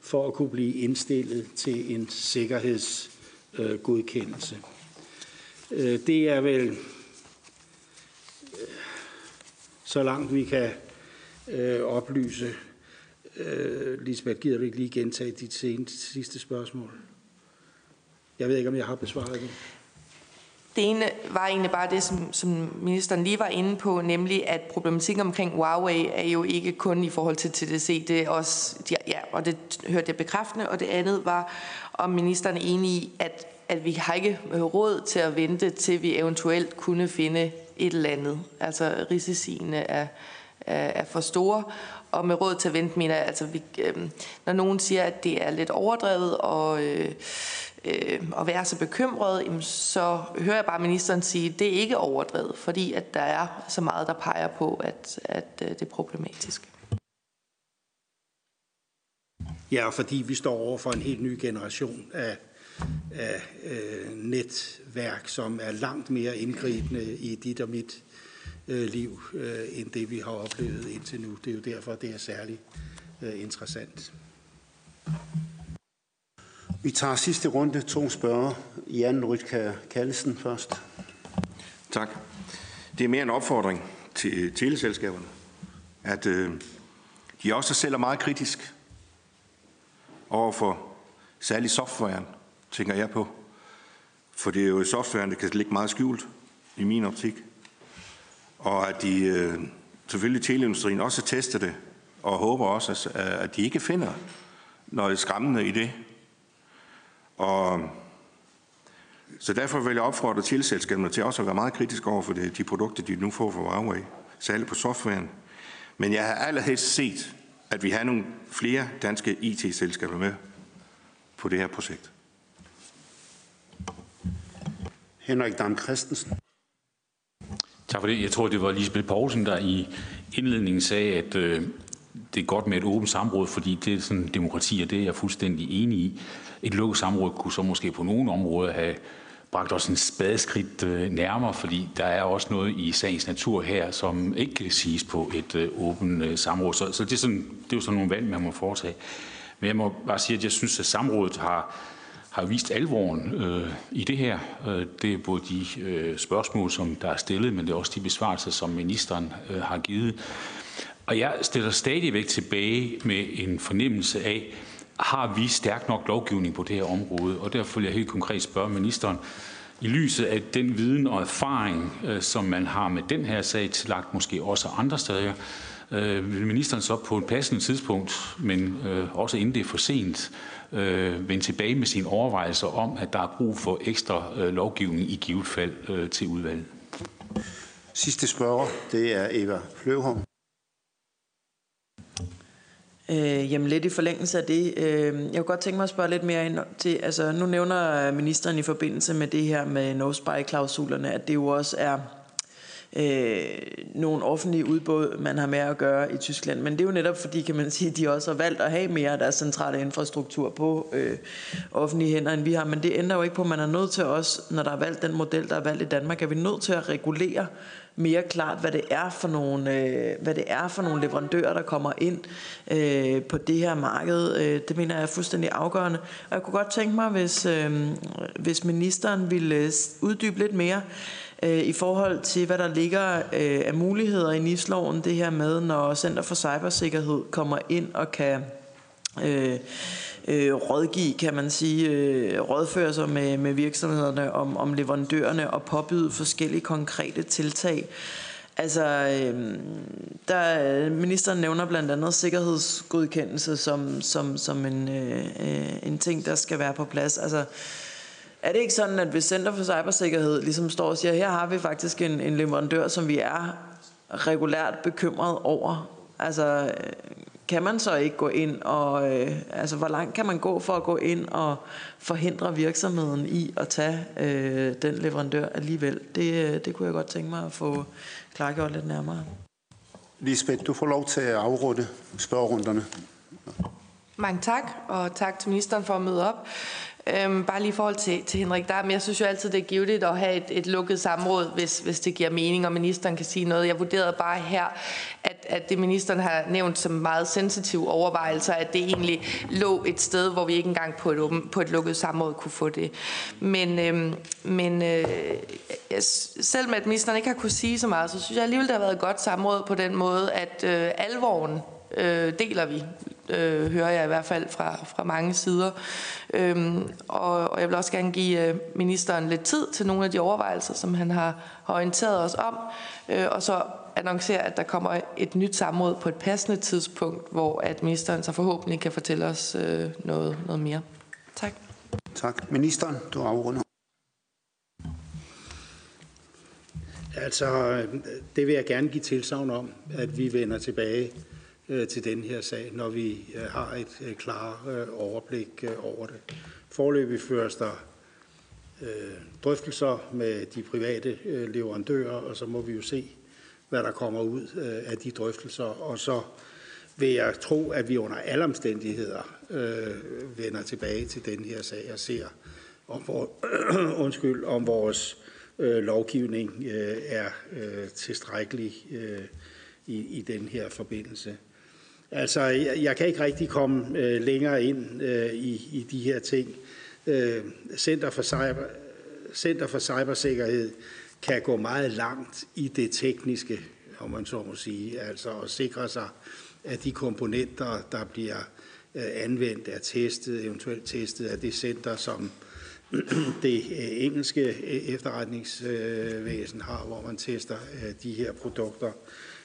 [SPEAKER 4] for at kunne blive indstillet til en sikkerhedsgodkendelse. Øh, det er vel øh, så langt vi kan øh, oplyse Øh, Lisbeth, gider du ikke lige gentage dit seneste, sidste spørgsmål? Jeg ved ikke, om jeg har besvaret det.
[SPEAKER 3] Det ene var egentlig bare det, som, som ministeren lige var inde på, nemlig at problematikken omkring Huawei er jo ikke kun i forhold til TDC, det er også, ja, og det hørte jeg bekræftende, og det andet var, om ministeren er enig i, at, at vi har ikke øh, råd til at vente, til vi eventuelt kunne finde et eller andet. Altså risiciene er, er, er for store, og med råd til at vente, mener jeg, altså, vi, øh, når nogen siger, at det er lidt overdrevet og, øh, øh, at være så bekymret, jamen, så hører jeg bare ministeren sige, at det er ikke overdrevet, fordi at der er så meget, der peger på, at, at øh, det er problematisk.
[SPEAKER 4] Ja, fordi vi står over for en helt ny generation af, af øh, netværk, som er langt mere indgribende i dit og mit øh, liv, øh, end det vi har oplevet indtil nu. Det er jo derfor, det er særligt øh, interessant.
[SPEAKER 2] Vi tager sidste runde to spørger. Jan Rytka Kallesen først.
[SPEAKER 1] Tak. Det er mere en opfordring til teleselskaberne, at øh, de også selv er meget kritisk over for særlig softwaren, tænker jeg på. For det er jo softwaren, der kan ligge meget skjult i min optik og at de øh, selvfølgelig teleindustrien også tester det, og håber også, at de ikke finder noget skræmmende i det. Og så derfor vil jeg opfordre tilselskaberne til også at være meget kritiske over for det, de produkter, de nu får fra Huawei, særligt på softwaren. Men jeg har allerhelst set, at vi har nogle flere danske IT-selskaber med på det her projekt.
[SPEAKER 2] Henrik Dam Christensen.
[SPEAKER 6] Tak for det. Jeg tror, det var Lisbeth Poulsen, der i indledningen sagde, at øh, det er godt med et åbent samråd, fordi det er sådan demokrati, og det er jeg fuldstændig enig i. Et lukket samråd kunne så måske på nogle områder have bragt os en spadeskridt øh, nærmere, fordi der er også noget i sagens natur her, som ikke kan siges på et øh, åbent øh, samråd. Så, så det, er sådan, det er jo sådan nogle valg, man må foretage. Men jeg må bare sige, at jeg synes, at samrådet har, har vist alvoren øh, i det her. Øh, det er både de øh, spørgsmål, som der er stillet, men det er også de besvarelser, som ministeren øh, har givet. Og jeg stiller stadigvæk tilbage med en fornemmelse af, har vi stærk nok lovgivning på det her område? Og derfor vil jeg helt konkret spørge ministeren, i lyset af den viden og erfaring, øh, som man har med den her sag tillagt måske også andre steder, øh, vil ministeren så på et passende tidspunkt, men øh, også inden det er for sent, øh, vende tilbage med sine overvejelser om, at der er brug for ekstra øh, lovgivning i givet fald øh, til udvalget?
[SPEAKER 2] Sidste spørger, det er Eva Fløvholm.
[SPEAKER 7] Øh, jamen lidt i forlængelse af det. Øh, jeg kunne godt tænke mig at spørge lidt mere ind til, altså nu nævner ministeren i forbindelse med det her med no-spy-klausulerne, at det jo også er øh, nogle offentlige udbud, man har med at gøre i Tyskland. Men det er jo netop fordi, kan man sige, de også har valgt at have mere af deres centrale infrastruktur på øh, offentlige hænder, end vi har. Men det ændrer jo ikke på, at man er nødt til også, når der er valgt den model, der er valgt i Danmark, er vi nødt til at regulere mere klart, hvad det er for nogle, øh, hvad det er for nogle leverandører, der kommer ind øh, på det her marked. Øh, det mener jeg er fuldstændig afgørende. Og jeg kunne godt tænke mig, hvis, øh, hvis ministeren ville øh, uddybe lidt mere øh, i forhold til, hvad der ligger øh, af muligheder i NIS-loven, det her med, når Center for Cybersikkerhed kommer ind og kan... Øh, øh, rådgive, kan man sige, øh, rådføre sig med, med virksomhederne om, om leverandørerne og påbyde forskellige konkrete tiltag. Altså, øh, der, ministeren nævner blandt andet sikkerhedsgodkendelse som, som, som en, øh, øh en ting, der skal være på plads. Altså, er det ikke sådan, at hvis Center for Cybersikkerhed ligesom står og siger, her har vi faktisk en, en leverandør, som vi er regulært bekymret over, altså kan man så ikke gå ind og, øh, altså hvor langt kan man gå for at gå ind og forhindre virksomheden i at tage øh, den leverandør alligevel? Det, øh, det kunne jeg godt tænke mig at få klargjort lidt nærmere.
[SPEAKER 2] Lisbeth, du får lov til at afrunde spørgerunderne.
[SPEAKER 3] Mange tak, og tak til ministeren for at møde op. Øhm, bare lige i forhold til, til Henrik Dam. Jeg synes jo altid, det er givet at have et, et lukket samråd, hvis, hvis det giver mening, og ministeren kan sige noget. Jeg vurderede bare her, at, at det ministeren har nævnt som meget sensitiv overvejelser, at det egentlig lå et sted, hvor vi ikke engang på et, åben, på et lukket samråd kunne få det. Men, øhm, men øh, jeg, selvom at ministeren ikke har kunne sige så meget, så synes jeg alligevel, det har været et godt samråd på den måde, at øh, alvoren øh, deler vi øh, hører jeg i hvert fald fra, fra mange sider. Øhm, og, og jeg vil også gerne give øh, ministeren lidt tid til nogle af de overvejelser, som han har, har orienteret os om, øh, og så annoncere, at der kommer et nyt samråd på et passende tidspunkt, hvor at ministeren så forhåbentlig kan fortælle os øh, noget, noget mere. Tak.
[SPEAKER 2] Tak. Ministeren, du afrunder.
[SPEAKER 4] Altså, øh, det vil jeg gerne give tilsavn om, at vi vender tilbage øh, Øh, til den her sag, når vi øh, har et øh, klart overblik over det. Forløbig føres der drøftelser med de private leverandører, og så må vi jo se, hvad der kommer ud af de drøftelser. Og så vil jeg tro, at vi under alle omstændigheder øh, vender tilbage til den her sag og ser, om, vor, [CLEARS THROAT] undskyld, om vores øh, lovgivning øh, er øh, tilstrækkelig øh, i, i den her forbindelse. Altså, jeg, jeg kan ikke rigtig komme øh, længere ind øh, i, i de her ting. Øh, Center, for Cyber, Center for Cybersikkerhed kan gå meget langt i det tekniske, om man så må sige, altså at sikre sig, at de komponenter, der bliver øh, anvendt, er testet, eventuelt testet af det center, som [CLEARS THROAT] det øh, engelske øh, efterretningsvæsen har, hvor man tester øh, de her produkter. Øh,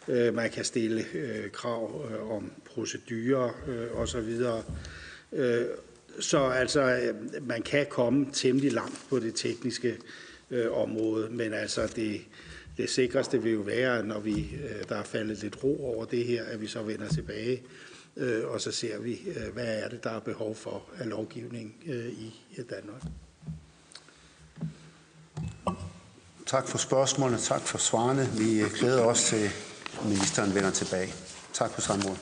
[SPEAKER 4] Øh, man kan stille øh, krav øh, om procedurer øh, osv. Øh, Så altså, øh, man kan komme temmelig langt på det tekniske øh, område, men altså det, det sikreste vil jo være, når vi, øh, der er faldet lidt ro over det her, at vi så vender tilbage, øh, og så ser vi, øh, hvad er det, der er behov for af lovgivning øh, i Danmark.
[SPEAKER 2] Tak for spørgsmålene, tak for svarene. Vi øh, glæder os til, ministeren vender tilbage. Tak for samrådet.